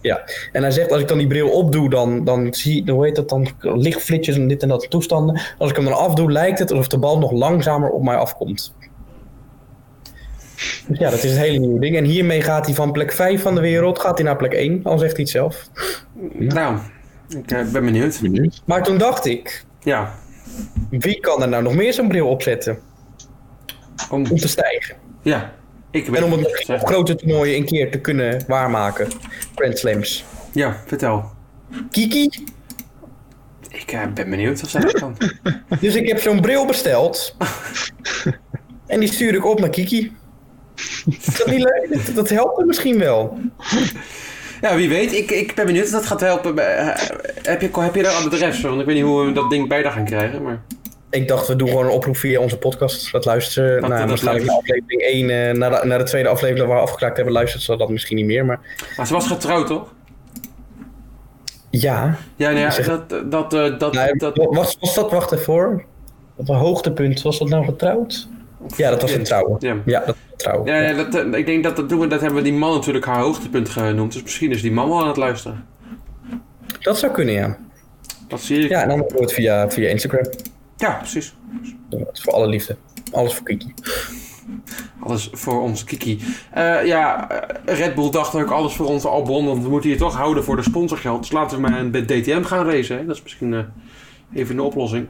Ja, en hij zegt als ik dan die bril opdoe, dan, dan zie je, hoe heet dat dan, lichtflitsjes en dit en dat toestanden. Als ik hem dan afdoe, lijkt het alsof de bal nog langzamer op mij afkomt. Dus ja, dat is een hele nieuwe ding. En hiermee gaat hij van plek 5 van de wereld, gaat hij naar plek 1, al zegt hij het zelf. Nou, ik eh, ben benieuwd. Benieuwd. Maar toen dacht ik, Ja, wie kan er nou nog meer zo'n bril opzetten om, om te stijgen? ja. Ik En om het weet misschien op grote toernooien een keer te kunnen waarmaken. Grand Slams. Ja, vertel. Kiki, Ik eh, ben benieuwd of zij dat kan. dus ik heb zo'n bril besteld. en die stuur ik op naar Kiki. Is dat niet leuk? Dat, dat helpt er misschien wel. Ja, wie weet. Ik, ik ben benieuwd of dat gaat helpen. eh, heb, je, heb je daar adres voor? Want ik weet niet hoe we dat ding bij gaan krijgen. Maar... Ik dacht, we doen gewoon een oproep via onze podcast. Dat luisteren Dat- waarschijnlijk naar aflevering 1. eh, naar, de, naar de tweede aflevering waar we afgeklaard hebben, luistert ze dat misschien niet meer. Maar maar ze was getrouwd, toch? ja, Ja, nou ja, Zeg- dat... dat, eh, dat, Nou, dat was, was dat, wacht even voor. Op een hoogtepunt, was dat nou getrouwd? Ja, dat was een trouwen. Ja. Ja, dat was trouwen. Ja, ja dat, eh, ik denk dat dat doen we, dat hebben we die man natuurlijk haar hoogtepunt genoemd. Dus misschien is die man wel aan het luisteren. Dat zou kunnen, ja. Dat zie ik. Ja, en dan het via, via Instagram. Ja, precies. Dat is voor alle liefde. Alles voor Kiki. Alles voor ons Kiki. Eh, ja, eh, Red Bull dacht ook alles voor ons Albon. Want we moeten hier toch houden voor de sponsorgeld. Dus laten we maar een DTM gaan racen. Hè? Dat is misschien even een oplossing.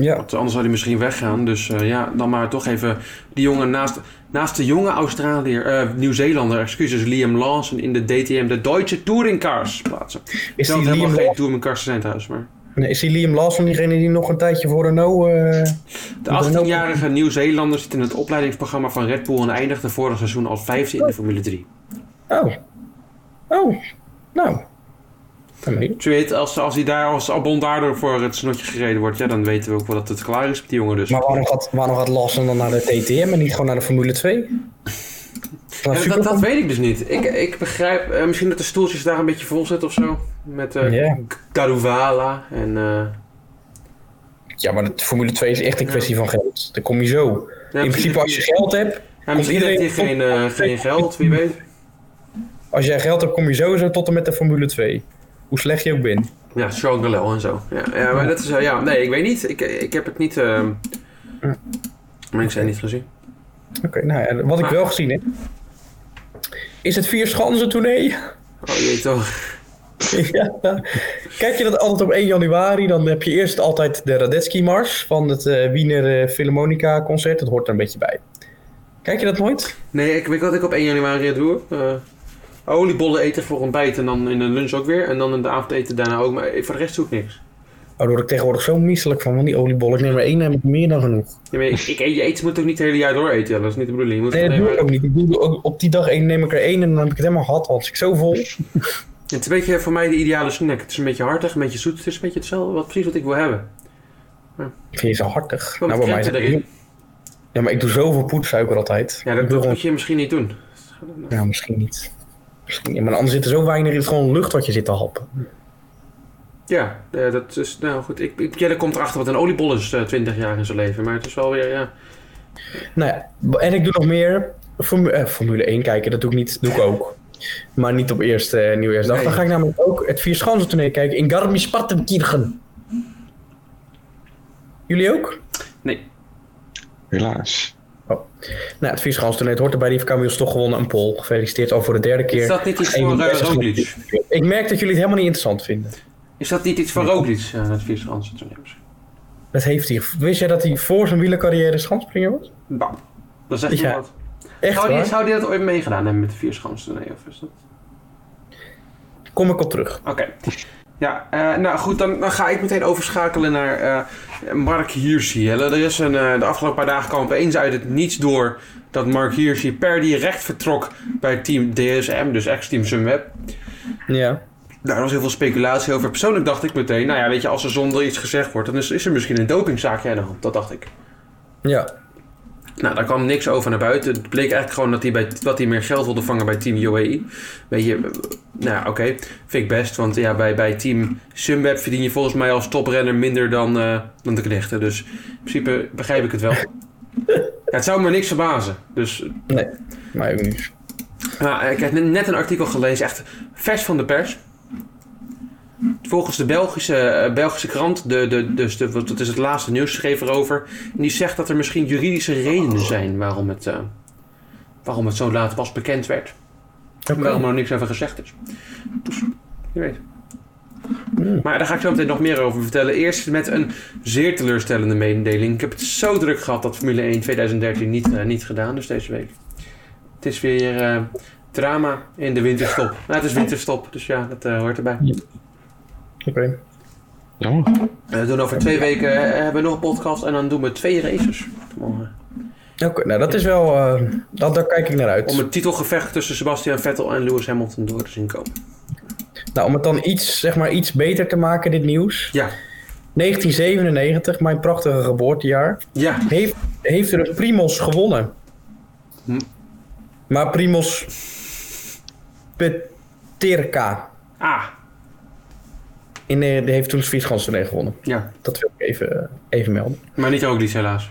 Ja, Want anders zou hij misschien weggaan. Dus eh, ja, dan maar toch even die jongen naast, naast de jonge Australiër, eh Nieuw-Zeelander, excuses, Liam Lawson in de DTM, de Deutsche Touringcars plaatsen. is Dat die, helemaal Liam geen Lawson, Touringcars zijn maar... nee, is die Liam Lawson diegene die nog een tijdje voor Renault... eh De 18-jarige Nieuw-Zeelander zit in het opleidingsprogramma van Red Bull en eindigde vorig seizoen als vijfde in de Formule 3. Oh. Oh. Nou. Dus je weet, als, als hij daar als Albon daardoor voor het snotje gereden wordt, ja, dan weten we ook wel dat het klaar is met die jongen dus. Maar waarom gaat, waarom gaat Lawson dan naar de TTM en niet gewoon naar de Formule 2? Naar Ja, dat, dat weet ik dus niet. Ik, ik begrijp eh, misschien dat de stoeltjes daar een beetje vol zitten of zo. Met Ja. Garuvala en... eh, Ja, maar de Formule 2 is echt een kwestie van geld. Dan kom je zo. ja, In principe als je geld hebt, Ja, misschien heeft hij geen, geen geld, wie weet. als jij geld hebt, kom je sowieso tot en met de Formule 2. Hoe slecht je ook bent. Ja, Charles Galel en zo. Ja, ja maar dat is... ja, nee, ik weet niet. Ik, ik heb het niet... eh maar ik zei niet gezien. Oké, nou ja, wat ik wel gezien heb, is het vier schansen tournee. Oh jee, toch. ja. Kijk je dat altijd op 1 januari, dan heb je eerst altijd de Radetzky Mars van het eh, Wiener eh, Philharmonica concert. Dat hoort er een beetje bij. Kijk je dat nooit? Nee, ik weet wat ik op 1 januari doe. Eh oliebollen eten voor ontbijt en dan in de lunch ook weer. En dan in de avond eten daarna ook. Maar voor de rest doe ik niks. Oh, daar word ik tegenwoordig zo misselijk van, van die oliebollen. Ik neem er één en heb ik meer dan genoeg. Ja, maar ik, ik, je eet, moet ook niet het hele jaar door eten. Ja, dat is niet de bedoeling. Je moet Nee, dat doe ik ook niet. Ik doe ook op die dag één, neem ik er één en dan heb ik het helemaal gehad. Want ik zo vol. Het is een beetje voor mij de ideale snack. Het is een beetje hartig, een beetje zoet. Het is een beetje hetzelfde, wat, precies wat ik wil hebben. Vind je zo hartig? Wat Nou, bij mij erin. Ja, maar ik doe zoveel poedersuiker altijd. Ja, dat, doe dat moet je misschien niet doen. Ja, misschien niet. Maar anders zit er zo weinig in. Het is gewoon lucht wat je zit te happen. Ja, eh, dat is... Nou goed, ik, ik, Jelle komt erachter wat een oliebol is eh, 20 jaar in zijn leven. Maar het is wel weer, ja... Nou ja, en ik doe nog meer. Formu- eh, Formule 1 kijken, dat doe ik niet. Doe ik ook. Maar niet op eerste nieuwjaarsdag. Nee. Dan ga ik namelijk ook het Vierschansen-tournee kijken in Garmisch-Partenkirchen. Jullie ook? Nee. Helaas. Nou, het Vierschansen-tournee, het hoort erbij. Die heeft Camille toch gewonnen. Een pol. Gefeliciteerd al voor de derde keer. Is dat niet iets voor uh, Roglic? Ik merk dat jullie het helemaal niet interessant vinden. Is dat niet iets voor Roglic, ja, dat vierschansen toernooi? Dat heeft hij. Wist jij dat hij voor zijn wielercarrière schanspringer was? Bam. Dat zegt Ja. me wat. Echt Zou die, zou die dat ooit meegedaan hebben met de vierschansen toernooi? Of is dat... Kom ik op terug. Oké. Ja, eh, nou goed, dan, dan ga ik meteen overschakelen naar eh, Mark Hirschi. Er is een, eh, de afgelopen paar dagen kwam opeens uit het niets door dat Mark Hirschi per direct vertrok bij team DSM, dus ex-team Sunweb. Ja. Er was heel veel speculatie over. Persoonlijk dacht ik meteen, nou ja, weet je, als er zonder iets gezegd wordt, dan is, is er misschien een dopingzaakje aan de hand. Dat dacht ik. Ja. Nou, daar kwam niks over naar buiten. Het bleek eigenlijk gewoon dat hij, bij, dat hij meer geld wilde vangen bij Team UAE. Weet je, nou ja, oké, vind ik best. Want ja, bij, bij Team Sunweb verdien je volgens mij als toprenner minder dan, eh, dan de knechten. Dus in principe begrijp ik het wel. ja, het zou me niks verbazen. Dus Nee. Maar ook niet. Eh, ik heb net een artikel gelezen, echt vers van de pers. Volgens de Belgische, eh, Belgische krant, de, de, dus de, wat- dat is het laatste nieuws, schreef erover. En die zegt dat er misschien juridische redenen zijn waarom het, eh, waarom het zo laat pas bekend werd. Oké. Waarom er nog niks over gezegd is. Dus, je weet. Hmm. Maar daar ga ik zo meteen nog meer over vertellen. Eerst met een zeer teleurstellende mededeling. Ik heb het zo druk gehad dat Formule 1 2013 niet, eh, niet gedaan, dus deze week. Het is weer drama in de winterstop. Nou, het is winterstop, dus ja, dat hoort erbij. Oké. Jammer. Eh, we doen over twee weken eh, hebben we nog een podcast en dan doen we twee races. Oké, nou dat is wel... eh, dat, daar kijk ik naar uit. om het titelgevecht tussen Sebastian Vettel en Lewis Hamilton door te zien komen. Nou, om het dan iets, zeg maar, iets beter te maken, dit nieuws. Ja, 1997, mijn prachtige geboortejaar. ja. Heeft, heeft er een Primos gewonnen. Hm. Maar Primos Peterka. Ah, In, eh, die heeft toen Zwitserland gewonnen. ja. Dat wil ik even, even melden. Maar niet ook helaas.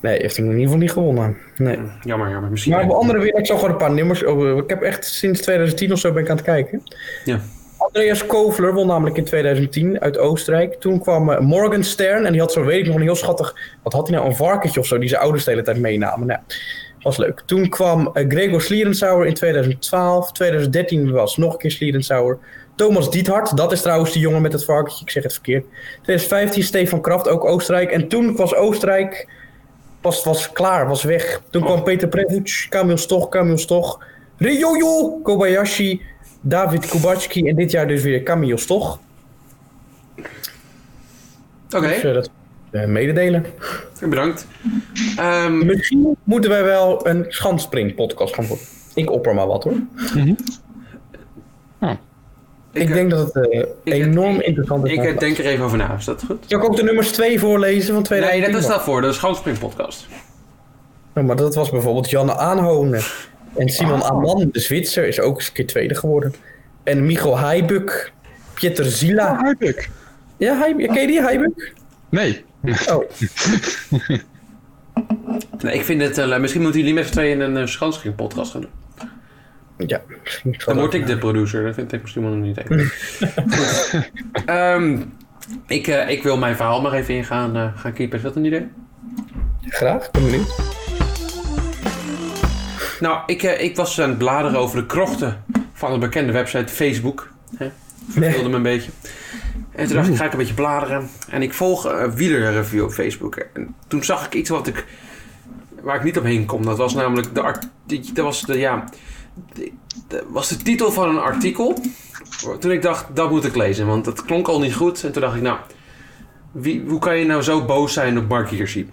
Nee, heeft hij in ieder geval niet gewonnen. Nee. Jammer, jammer. Misschien. Maar op andere weer, ik zag gewoon een paar nummers. Oh, ik heb echt sinds 2010 of zo ben ik aan het kijken. Ja. Andreas Kovler won namelijk in 2010 uit Oostenrijk. Toen kwam eh, Morgan Stern en die had zo, weet ik nog, een heel schattig... Wat had hij nou, een varkentje of zo, die zijn ouders de hele tijd meenamen. Nou, was leuk. Toen kwam eh, Gregor Slierensauer in 2012. 2013 was nog een keer Slierensauer. Thomas Diethard, dat is trouwens die jongen met het varkentje, ik zeg het verkeerd. 2015 Stefan Kraft, ook Oostenrijk. En toen was Oostenrijk, was, was klaar, was weg. Toen kwam Peter Prevuc, Kamil Stoch, Kamil Stoch. Ryoyo Kobayashi, David Kubacki en dit jaar dus weer Kamil Stoch. Oké, Dus eh, dat eh, mededelen. bedankt. Ehm, Misschien moeten wij wel een schanspring podcast gaan doen. Ik opper maar wat hoor. Ik, eh, denk dat het eh, enorm interessant is. ik eh, denk er even over na. Is dat goed? Zal ik ook de nummers 2 voorlezen van Nee, 2010? dat is daarvoor. Dat is Schoonspring podcast. Nou, maar dat was bijvoorbeeld Janne Aanhonen. En Simon Ah. Aman, de Zwitser, is ook eens een keer tweede geworden. En Micho Heibuk, Pieter Zila. Harduk. Ja, Heib- ken je die Heibuk? Nee. Oh, Nee, ik vind het... eh, misschien moeten jullie met z'n tweeën een uh, Schoonspring podcast gaan doen. Ja. Dan word ik de producer. Dat vind ik misschien wel een idee. Goed. Ehm, ik, eh, ik wil mijn verhaal maar even ingaan. eh gaan keeper. Is dat een idee? Graag, ik ben benieuwd. Nou, ik, eh, ik was aan het bladeren over de krochten van de bekende website Facebook. Hè? Verveelde me een beetje. En toen dacht ik, ga ik een beetje bladeren. En ik volg een wielerreview op Facebook. En toen zag ik iets wat ik, waar ik niet omheen kom. Dat was namelijk de, dat was de, ja, was de titel van een artikel. Toen ik dacht, dat moet ik lezen. Want het klonk al niet goed. En toen dacht ik, nou, wie, hoe kan je nou zo boos zijn op Mark Hirschi?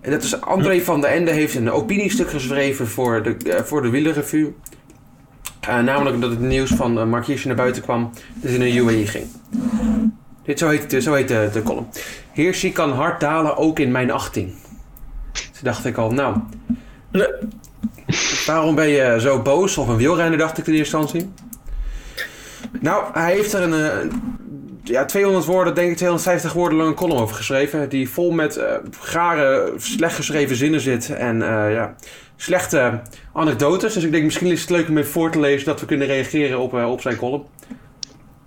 En dat is André van der Ende heeft een opiniestuk geschreven voor de, eh, voor de wielerreview. Eh, namelijk dat het nieuws van uh, Mark Hirschi naar buiten kwam dat hij naar UAE ging. Dit, zo heet, zo heet de, de column. Hirschi kan hard dalen ook in mijn achting. Toen dacht ik al, nou. Waarom ben je zo boos? Of een wielrenner, dacht ik in eerste instantie. Nou, hij heeft er een, eh, ja, 200 woorden, denk ik 250 woorden lange column over geschreven. Die vol met eh gare, slecht geschreven zinnen zit. En eh, ja, slechte anekdotes. Dus ik denk misschien is het leuk om even voor te lezen dat we kunnen reageren op, op zijn column.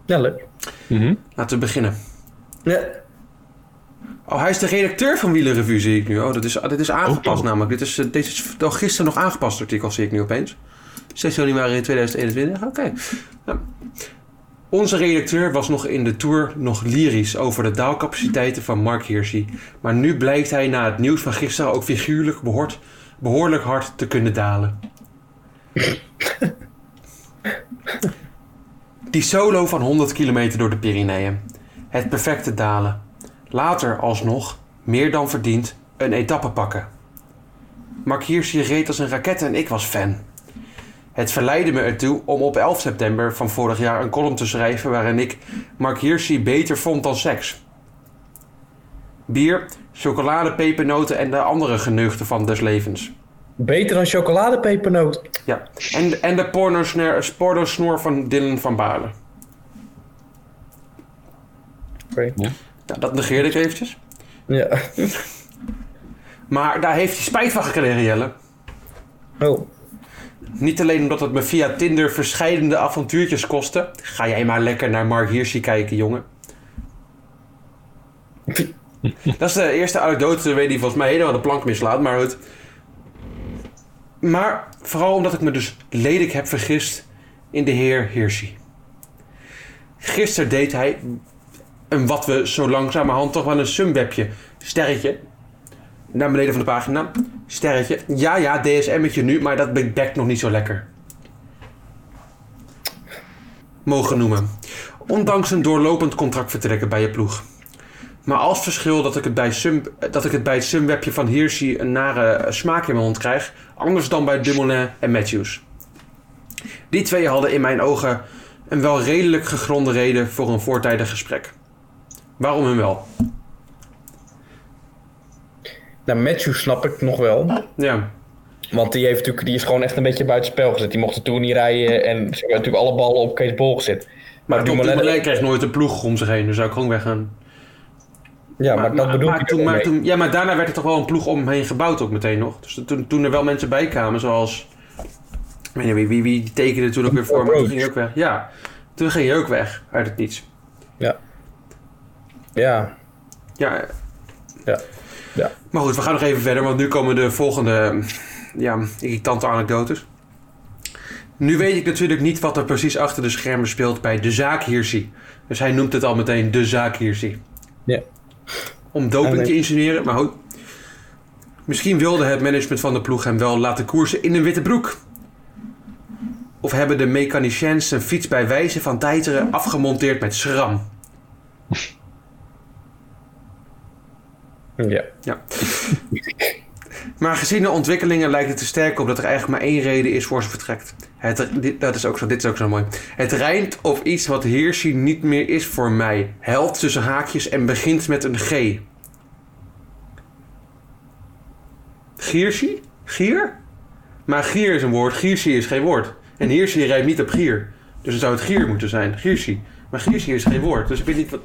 Ja, leuk. Mhm. Laten we beginnen. Ja. Oh, hij is de redacteur van Wielerrevue, zie ik nu. Oh, dit is, dit is aangepast Oh. namelijk. Dit is, eh, dit is gisteren nog aangepast artikel, zie ik nu opeens. 6 januari 2021, oké. Nou, onze redacteur was nog in de Tour nog lyrisch over de daalcapaciteiten van Mark Hirschi. Maar nu blijkt hij na het nieuws van gisteren ook figuurlijk behoort, behoorlijk hard te kunnen dalen. Die solo van 100 kilometer door de Pyreneeën. Het perfecte dalen. Later alsnog, meer dan verdiend, een etappe pakken. Mark Hirschi reed als een raket en ik was fan. Het verleidde me ertoe om op 11 september van vorig jaar een column te schrijven waarin ik Mark Hirschi beter vond dan seks. Bier, chocolade, pepernoten en de andere geneugten van des levens. Beter dan chocoladepepernoot. Ja, en, en de pornosnor pornosnor van Dylan van Baarle. Oké. Nou, dat negeerde ik eventjes. Ja. Maar daar heeft hij spijt van gekregen, Jelle. Oh. Niet alleen omdat het me via Tinder verscheidende avontuurtjes kostte. Ga jij maar lekker naar Mark Hirschi kijken, jongen. Dat is de eerste anekdote weet die volgens mij helemaal de plank mislaat, maar goed. Maar vooral omdat ik me dus lelijk heb vergist in de heer Hirschi. Gisteren deed hij een wat we zo langzamerhand toch wel een sumwebje. Sterretje. Naar beneden van de pagina. Sterretje. Ja, ja, DSM'tje nu, maar dat bekt nog niet zo lekker. Mogen noemen. Ondanks een doorlopend contract vertrekken bij je ploeg. Maar als verschil dat ik het bij, Sum, dat ik het, bij het Sumwebje van Hirschi een nare smaak in mijn mond krijg. Anders dan bij Dumoulin en Matthews. Die twee hadden in mijn ogen een wel redelijk gegronde reden voor een voortijdig gesprek. Waarom hun wel? Nou, Matthew snap ik nog wel. Ja, Want die, heeft natuurlijk, die is gewoon echt een beetje buiten spel gezet. Die mocht de Tour niet rijden en ze hebben natuurlijk alle ballen op Kees Bol gezet. maar Maar Dumoulin, krijgt nooit een ploeg om zich heen, dus zou ik gewoon weggaan. Ja, maar, dat bedoel ik toen, maar toen, Ja, maar daarna werd er toch wel een ploeg om hem heen gebouwd ook meteen nog. Dus toen, toen er wel mensen bij kwamen, zoals... Ik weet niet wie, wie, wie tekende toen ook weer voor, maar toen ging hij ook weg. Ja, toen ging hij ook weg uit het niets. Ja. Ja, Ja. Ja. maar goed, we gaan nog even verder, want nu komen de volgende ja, irritante anekdotes. Nu weet ik natuurlijk niet wat er precies achter de schermen speelt bij de zaak. Dus hij noemt het al meteen de zaak. Ja. Om doping te insinueren, maar goed. Misschien wilde het management van de ploeg hem wel laten koersen in een witte broek. Of hebben de mechaniciens zijn fiets bij wijze van tijteren afgemonteerd met schram. Ja. Ja. Maar gezien de ontwikkelingen lijkt het te sterk op dat er eigenlijk maar één reden is voor zijn vertrek. Het, dit, dat is ook zo, dit is ook zo mooi. Het rijmt op iets wat Hirschi niet meer is voor mij. Held tussen haakjes en begint met een G. Gierschi? Gier? Maar gier is een woord, Gierschi is geen woord. En Hirschi rijmt niet op gier. Dus het zou het gier moeten zijn, Gierschi. Maar Gierschi is geen woord, dus ik weet niet wat...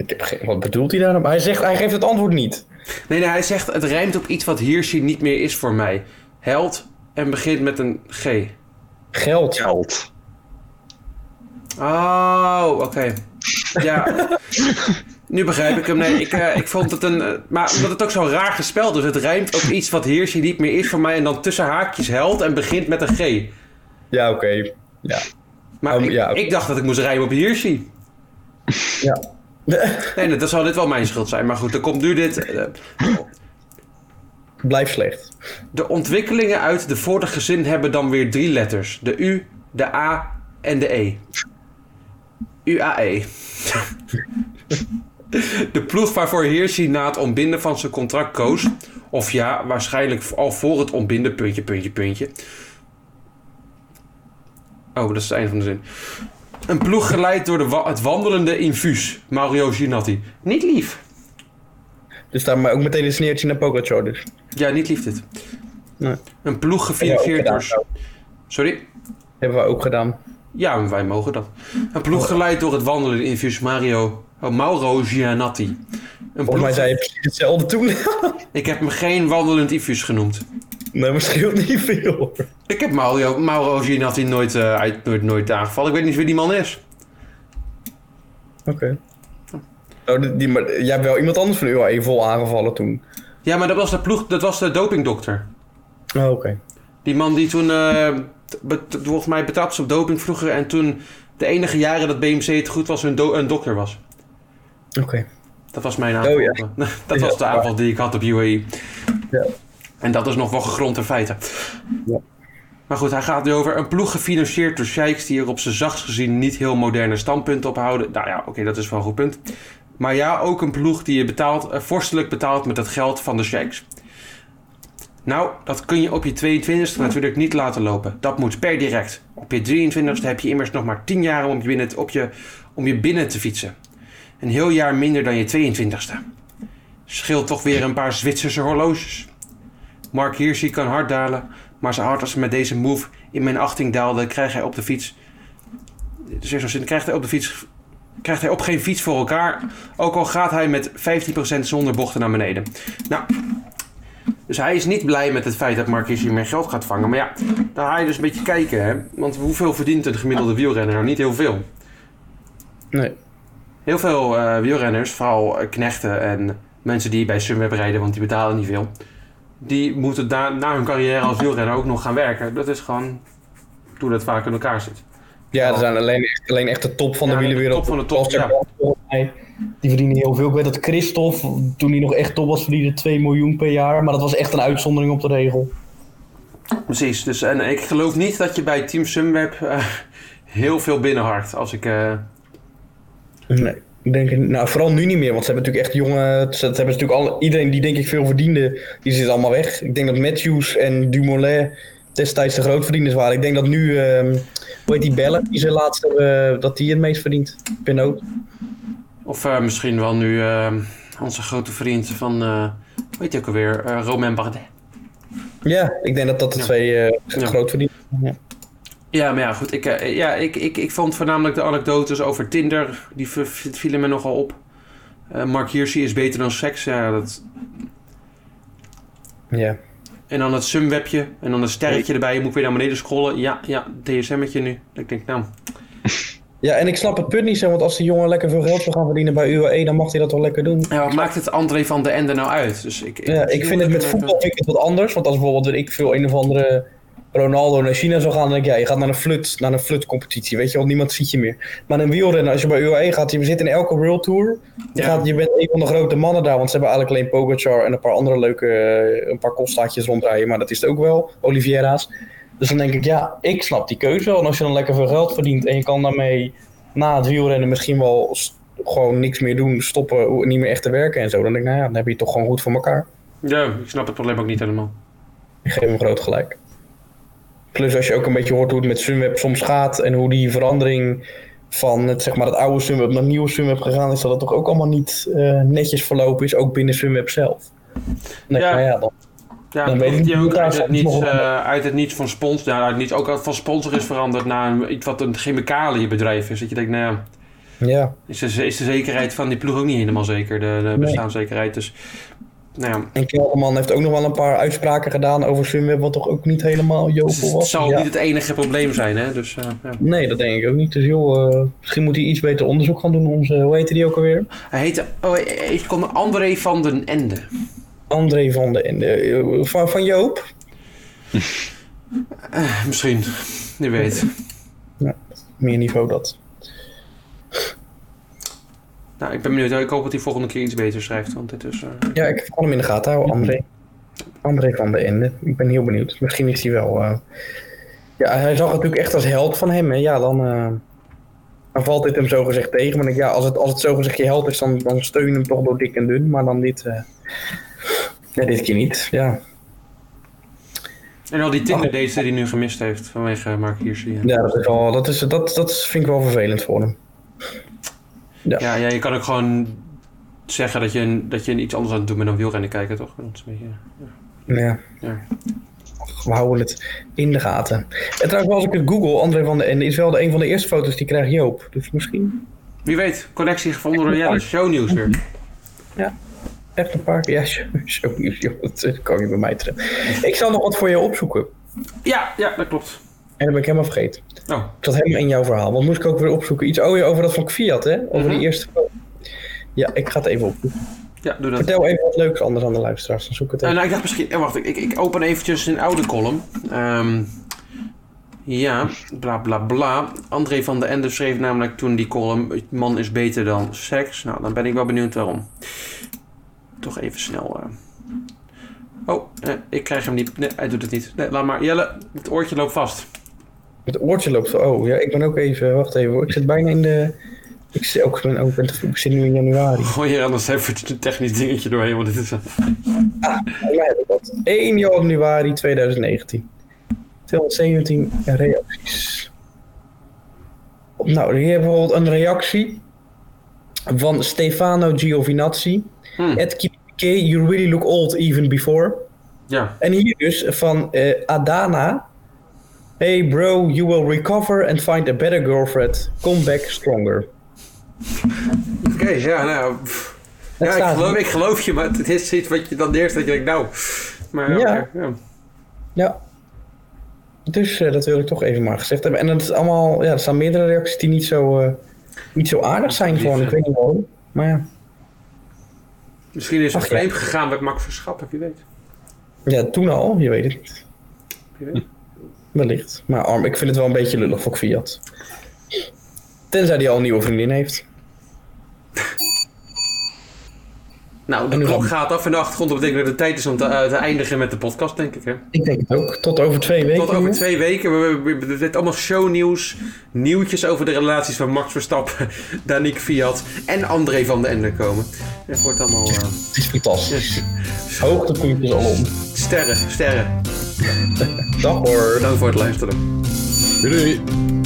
Ik heb geen, wat bedoelt hij daarop? Hij, zegt, hij geeft het antwoord niet. Nee, nee, hij zegt het rijmt op iets wat Hirschi niet meer is voor mij. Held en begint met een G. Geld. Geld. Oh, oké. Ja. nu begrijp ik hem. Nee, ik, eh, ik vond het een... eh, maar omdat het ook zo raar gespeld is. Het rijmt op iets wat Hirschi niet meer is voor mij. En dan tussen haakjes held en begint met een G. Ja, oké. Ja. Maar Oh, ik, ja, ik dacht dat ik moest rijmen op Hirschi. Ja. Nee, dat zal dit wel mijn schuld zijn. Maar goed, er komt nu dit... eh, Blijf slecht. De ontwikkelingen uit de vorige zin hebben dan weer drie letters. De U, de A en de E. UAE. De ploeg waarvoor Hirschi na het ontbinden van zijn contract koos... of ja, waarschijnlijk al voor het ontbinden, puntje, puntje, puntje... Oh, dat is het einde van de zin. Een ploeg geleid door de wa- het wandelende infuus, Mario Ginatti. Niet lief. Dus daar maar ook meteen een sneertje naar Pogacar dus. Ja, niet lief dit. Nee. Een ploeg gedaan, door... Sorry? Hebben we ook gedaan. Ja, wij mogen dat. Een ploeg geleid door het wandelen infuus Mario... Oh, Mauro Gianatti. Een Volgens mij ploeg... zei je precies hetzelfde toen. Ik heb hem geen wandelend infuus genoemd. Nee, maar scheelt niet veel hoor. Ik heb Mario, Mauro Gianatti nooit, uit, nooit, nooit aangevallen. Ik weet niet wie die man is. Oké. Oh, die, die, maar jij hebt wel iemand anders van UAE vol aangevallen toen. Ja, maar dat was de ploeg... Dat was de dopingdokter. Oh, oké. Die man die toen... be- volgens mij betrapt op doping vroeger... en toen de enige jaren dat BMC het goed was... een, do- een dokter was. Oké. Dat was mijn aanval. Oh, ja. dat Ja, was de aanval die ik had op UAE. Ja. En dat is nog wel gegrond in feiten. Ja. Maar goed, hij gaat nu over een ploeg gefinancierd door sheiks die er op zijn zachtst gezien niet heel moderne standpunten op houden. Nou ja, oké, dat is wel een goed punt. Maar ja, ook een ploeg die je betaalt, eh, vorstelijk betaalt met het geld van de sheiks. Nou, dat kun je op je 22e natuurlijk niet laten lopen. Dat moet per direct. Op je 23e heb je immers nog maar 10 jaar om je binnen, op je, om je binnen te fietsen. Een heel jaar minder dan je 22e. Scheelt toch weer een paar Zwitserse horloges. Mark Hirschi kan hard dalen, maar zo hard als hij met deze move in mijn achting daalde, krijgt hij op de fiets. Dus zin krijgt hij op de fiets. Krijgt hij op geen fiets voor elkaar. Ook al gaat hij met 15% zonder bochten naar beneden. Nou, Dus hij is niet blij met het feit dat Mark Hirschi meer geld gaat vangen. Maar ja, daar ga je dus een beetje kijken. Hè? Want hoeveel verdient een gemiddelde wielrenner? Nou, niet heel veel. Nee. Heel veel eh, wielrenners, vooral eh, knechten en mensen die bij Sunweb rijden, want die betalen niet veel. Die moeten daar na hun carrière als wielrenner ook nog gaan werken. Dat is gewoon hoe dat vaak in elkaar zit. Ja, er zijn alleen, echt- alleen echt de top van de Ja, de wielerwereld. top van de top, ja. Die verdienen heel veel. Ik weet dat Christophe, toen hij nog echt top was, verdiende 2 miljoen per jaar. Maar dat was echt een uitzondering op de regel. Precies, dus en ik geloof niet dat je bij Team Sunweb eh, heel veel binnenhart. Als ik. eh, Nee. Ik denk, nou, vooral nu niet meer, want ze hebben natuurlijk echt jonge. Ze, hebben natuurlijk al, iedereen die denk ik veel verdiende, die zit allemaal weg. Ik denk dat Matthews en Dumoulin destijds de grootverdieners waren. Ik denk dat nu, ehm hoe heet die Bellen, die ze laatst hebben, dat die het meest verdient. Pinot. of eh, misschien wel nu eh, onze grote vriend van. eh weet je ook alweer? eh Romain Bardet. Ja, ik denk dat dat de Ja. twee eh grootverdieners zijn. Ja. Ja, maar ja, goed. Ik, eh, ja, ik, ik, ik vond voornamelijk de anekdotes over Tinder. Die vielen me nogal op. Eh, Mark Hirschi is beter dan seks. Ja, dat... ja. En dan het sumwebje. En dan een sterretje erbij. Je moet weer naar beneden scrollen. Ja, ja, DSM'tje nu. Ik denk, nou... Ja, en ik snap het punt niet zo, want als die jongen lekker veel geld wil gaan verdienen bij UAE, dan mag hij dat wel lekker doen. Ja, wat maakt het André van de Ende nou uit? Dus ik, Ja, ik vind het met voetbal vind ik het wat anders. Want als bijvoorbeeld ik veel een of andere Ronaldo naar China zou gaan, dan denk ik, ja, je gaat naar een flut, naar een flutcompetitie, weet je, want niemand ziet je meer. Maar een wielrenner, als je bij UAE gaat, je zit in elke World Tour. Je, Ja. gaat, je bent een van de grote mannen daar, want ze hebben eigenlijk alleen Pogacar en een paar andere leuke, eh, een paar kostaatjes rondrijden, maar dat is het ook wel, Oliveira's. Dus dan denk ik, ja, ik snap die keuze wel. En als je dan lekker veel geld verdient en je kan daarmee na het wielrennen misschien wel gewoon niks meer doen, stoppen, niet meer echt te werken en zo, dan denk ik, nou ja, dan heb je het toch gewoon goed voor elkaar. Ja, ik snap het probleem ook niet helemaal. Ik geef hem groot gelijk. Plus als je ook een beetje hoort hoe het met Sunweb soms gaat en hoe die verandering van het, zeg maar, het oude Sunweb naar het nieuwe Sunweb gegaan is, dat het toch ook allemaal niet eh, netjes verlopen is, ook binnen Sunweb zelf. Nee, Ja. ja. ja, dan, Ja, Dan dat weet ik je niet ook uit het, niets, uit het niets van sponsor, ja, uit het niets ook van sponsor is veranderd naar iets wat een chemicaliënbedrijf is. Dat je denkt, nou ja, ja. is de, is de zekerheid van die ploeg ook niet helemaal zeker, de, de bestaanszekerheid. Dus, nou ja, En Kelderman heeft ook nog wel een paar uitspraken gedaan over Sunweb, wat toch ook niet helemaal dus jovel het was. zal Ja. niet het enige probleem zijn, hè. Dus, eh, ja. Nee, dat denk ik ook niet. Dus joh, eh, misschien moet hij iets beter onderzoek gaan doen. Onze, hoe heette die ook alweer? Hij heette, oh, ik kom André van den Ende. André van de Ende. eh, Van, van Joop? Eh, misschien, wie weet. Meer niveau dat. Nou, ik ben benieuwd. Ik hoop dat hij volgende keer iets beter schrijft, want dit is... eh, Ja, ik kan hem in de gaten houden, André. André van de Ende. Ik ben heel benieuwd. Misschien is hij wel... eh, Ja, hij zag het natuurlijk echt als held van hem. Hè. Ja, dan, eh, dan valt dit hem zo gezegd tegen. Maar ik, ja, als het, als het zo gezegd je held is, dan, dan steun je hem toch door dik en dun. Maar dan dit... eh, Ja, dit keer niet. Ja, En al die Tinder dates die hij nu gemist heeft vanwege Mark Hirschi. Ja. ja dat, is wel, dat, is, dat, dat vind ik wel vervelend voor hem. Ja, ja, je kan ook gewoon zeggen dat je, een- dat je iets anders aan het doen bent dan wielrennen kijken, toch? Dat is een beetje, Ja. ja. We houden het in de gaten. En trouwens, als ik het google, André van de Ende is wel de, een van de eerste foto's die krijgt Joop. Dus misschien Wie weet, connectie gevonden door Jelle. Shownieuws weer. echt een paar keer. Ja, zo, zo, joh, dat kan je bij mij terug. Ik zal nog wat voor je opzoeken. Ja, ja, dat klopt. En dat ben ik helemaal vergeten. Oh, Ik zat helemaal in jouw verhaal. Wat moest ik ook weer opzoeken? Iets oh ja, over dat van Fiat, hè? Over Mhm. die eerste foto. Ja, ik ga het even opzoeken. ja, doe dat. Vertel even wat leuks anders aan de luisteraars. Dan zoek ik het Eh, even. nou, ik dacht misschien... eh, wacht, ik, ik open eventjes een oude column. Ehm, ja, bla bla bla. André van de Ende schreef namelijk toen die column... "Het Man is beter dan seks. Nou, dan ben ik wel benieuwd waarom. Toch even snel... eh. Oh, eh, ik krijg hem niet. Nee, hij doet het niet. Nee, laat maar. Jelle, het oortje loopt vast. Het oortje loopt. Oh ja, ik ben ook even. Wacht even hoor. Ik zit bijna in de. Ik zit, ook, ben ook, ik zit nu in januari. Gooi hier anders even een technisch dingetje doorheen, want dit is... Mij dat. 1 januari 2019. 217 reacties. Nou, hier hebben we bijvoorbeeld een reactie van Stefano Giovinazzi. Hmm. At Kipike, you really look old even before. Ja, En hier dus van eh, Adana. Hey bro, you will recover and find a better girlfriend. Come back stronger. oké, ja, nou... Ja, ik geloof, hier. ik geloof je, maar het is iets wat je dan eerst dat je denkt, nou... Maar Ja. ja. Ja. Dus eh, dat wil ik toch even maar gezegd hebben. En dat is allemaal, ja, er staan meerdere reacties die niet zo, eh, niet zo aardig zijn gewoon. Ik weet niet waarom. Maar ja. Misschien is het vreemd gegaan met Max Verstappen, wie weet. ja, toen al, je weet het niet. Wie weet. Wellicht. Maar arm, ik vind het wel een beetje lullig voor Fiat. Tenzij hij al een nieuwe vriendin heeft. Nou, de klok dan? gaat af in de achtergrond. Dat betekent dat het tijd is om te, eh, te eindigen met de podcast, denk ik. Hè? Ik denk het ook. Tot over twee weken. Tot over twee weken. We, we, we- dit allemaal shownieuws. Nieuwtjes over de relaties van Max Verstappen, Danique Fiat en André van den Ende komen. Het wordt allemaal eh, Het is fantastisch. Hoogtepuntjes alom. sterren, sterren. Dag hoor. Bedankt voor het luisteren. Doei. doei.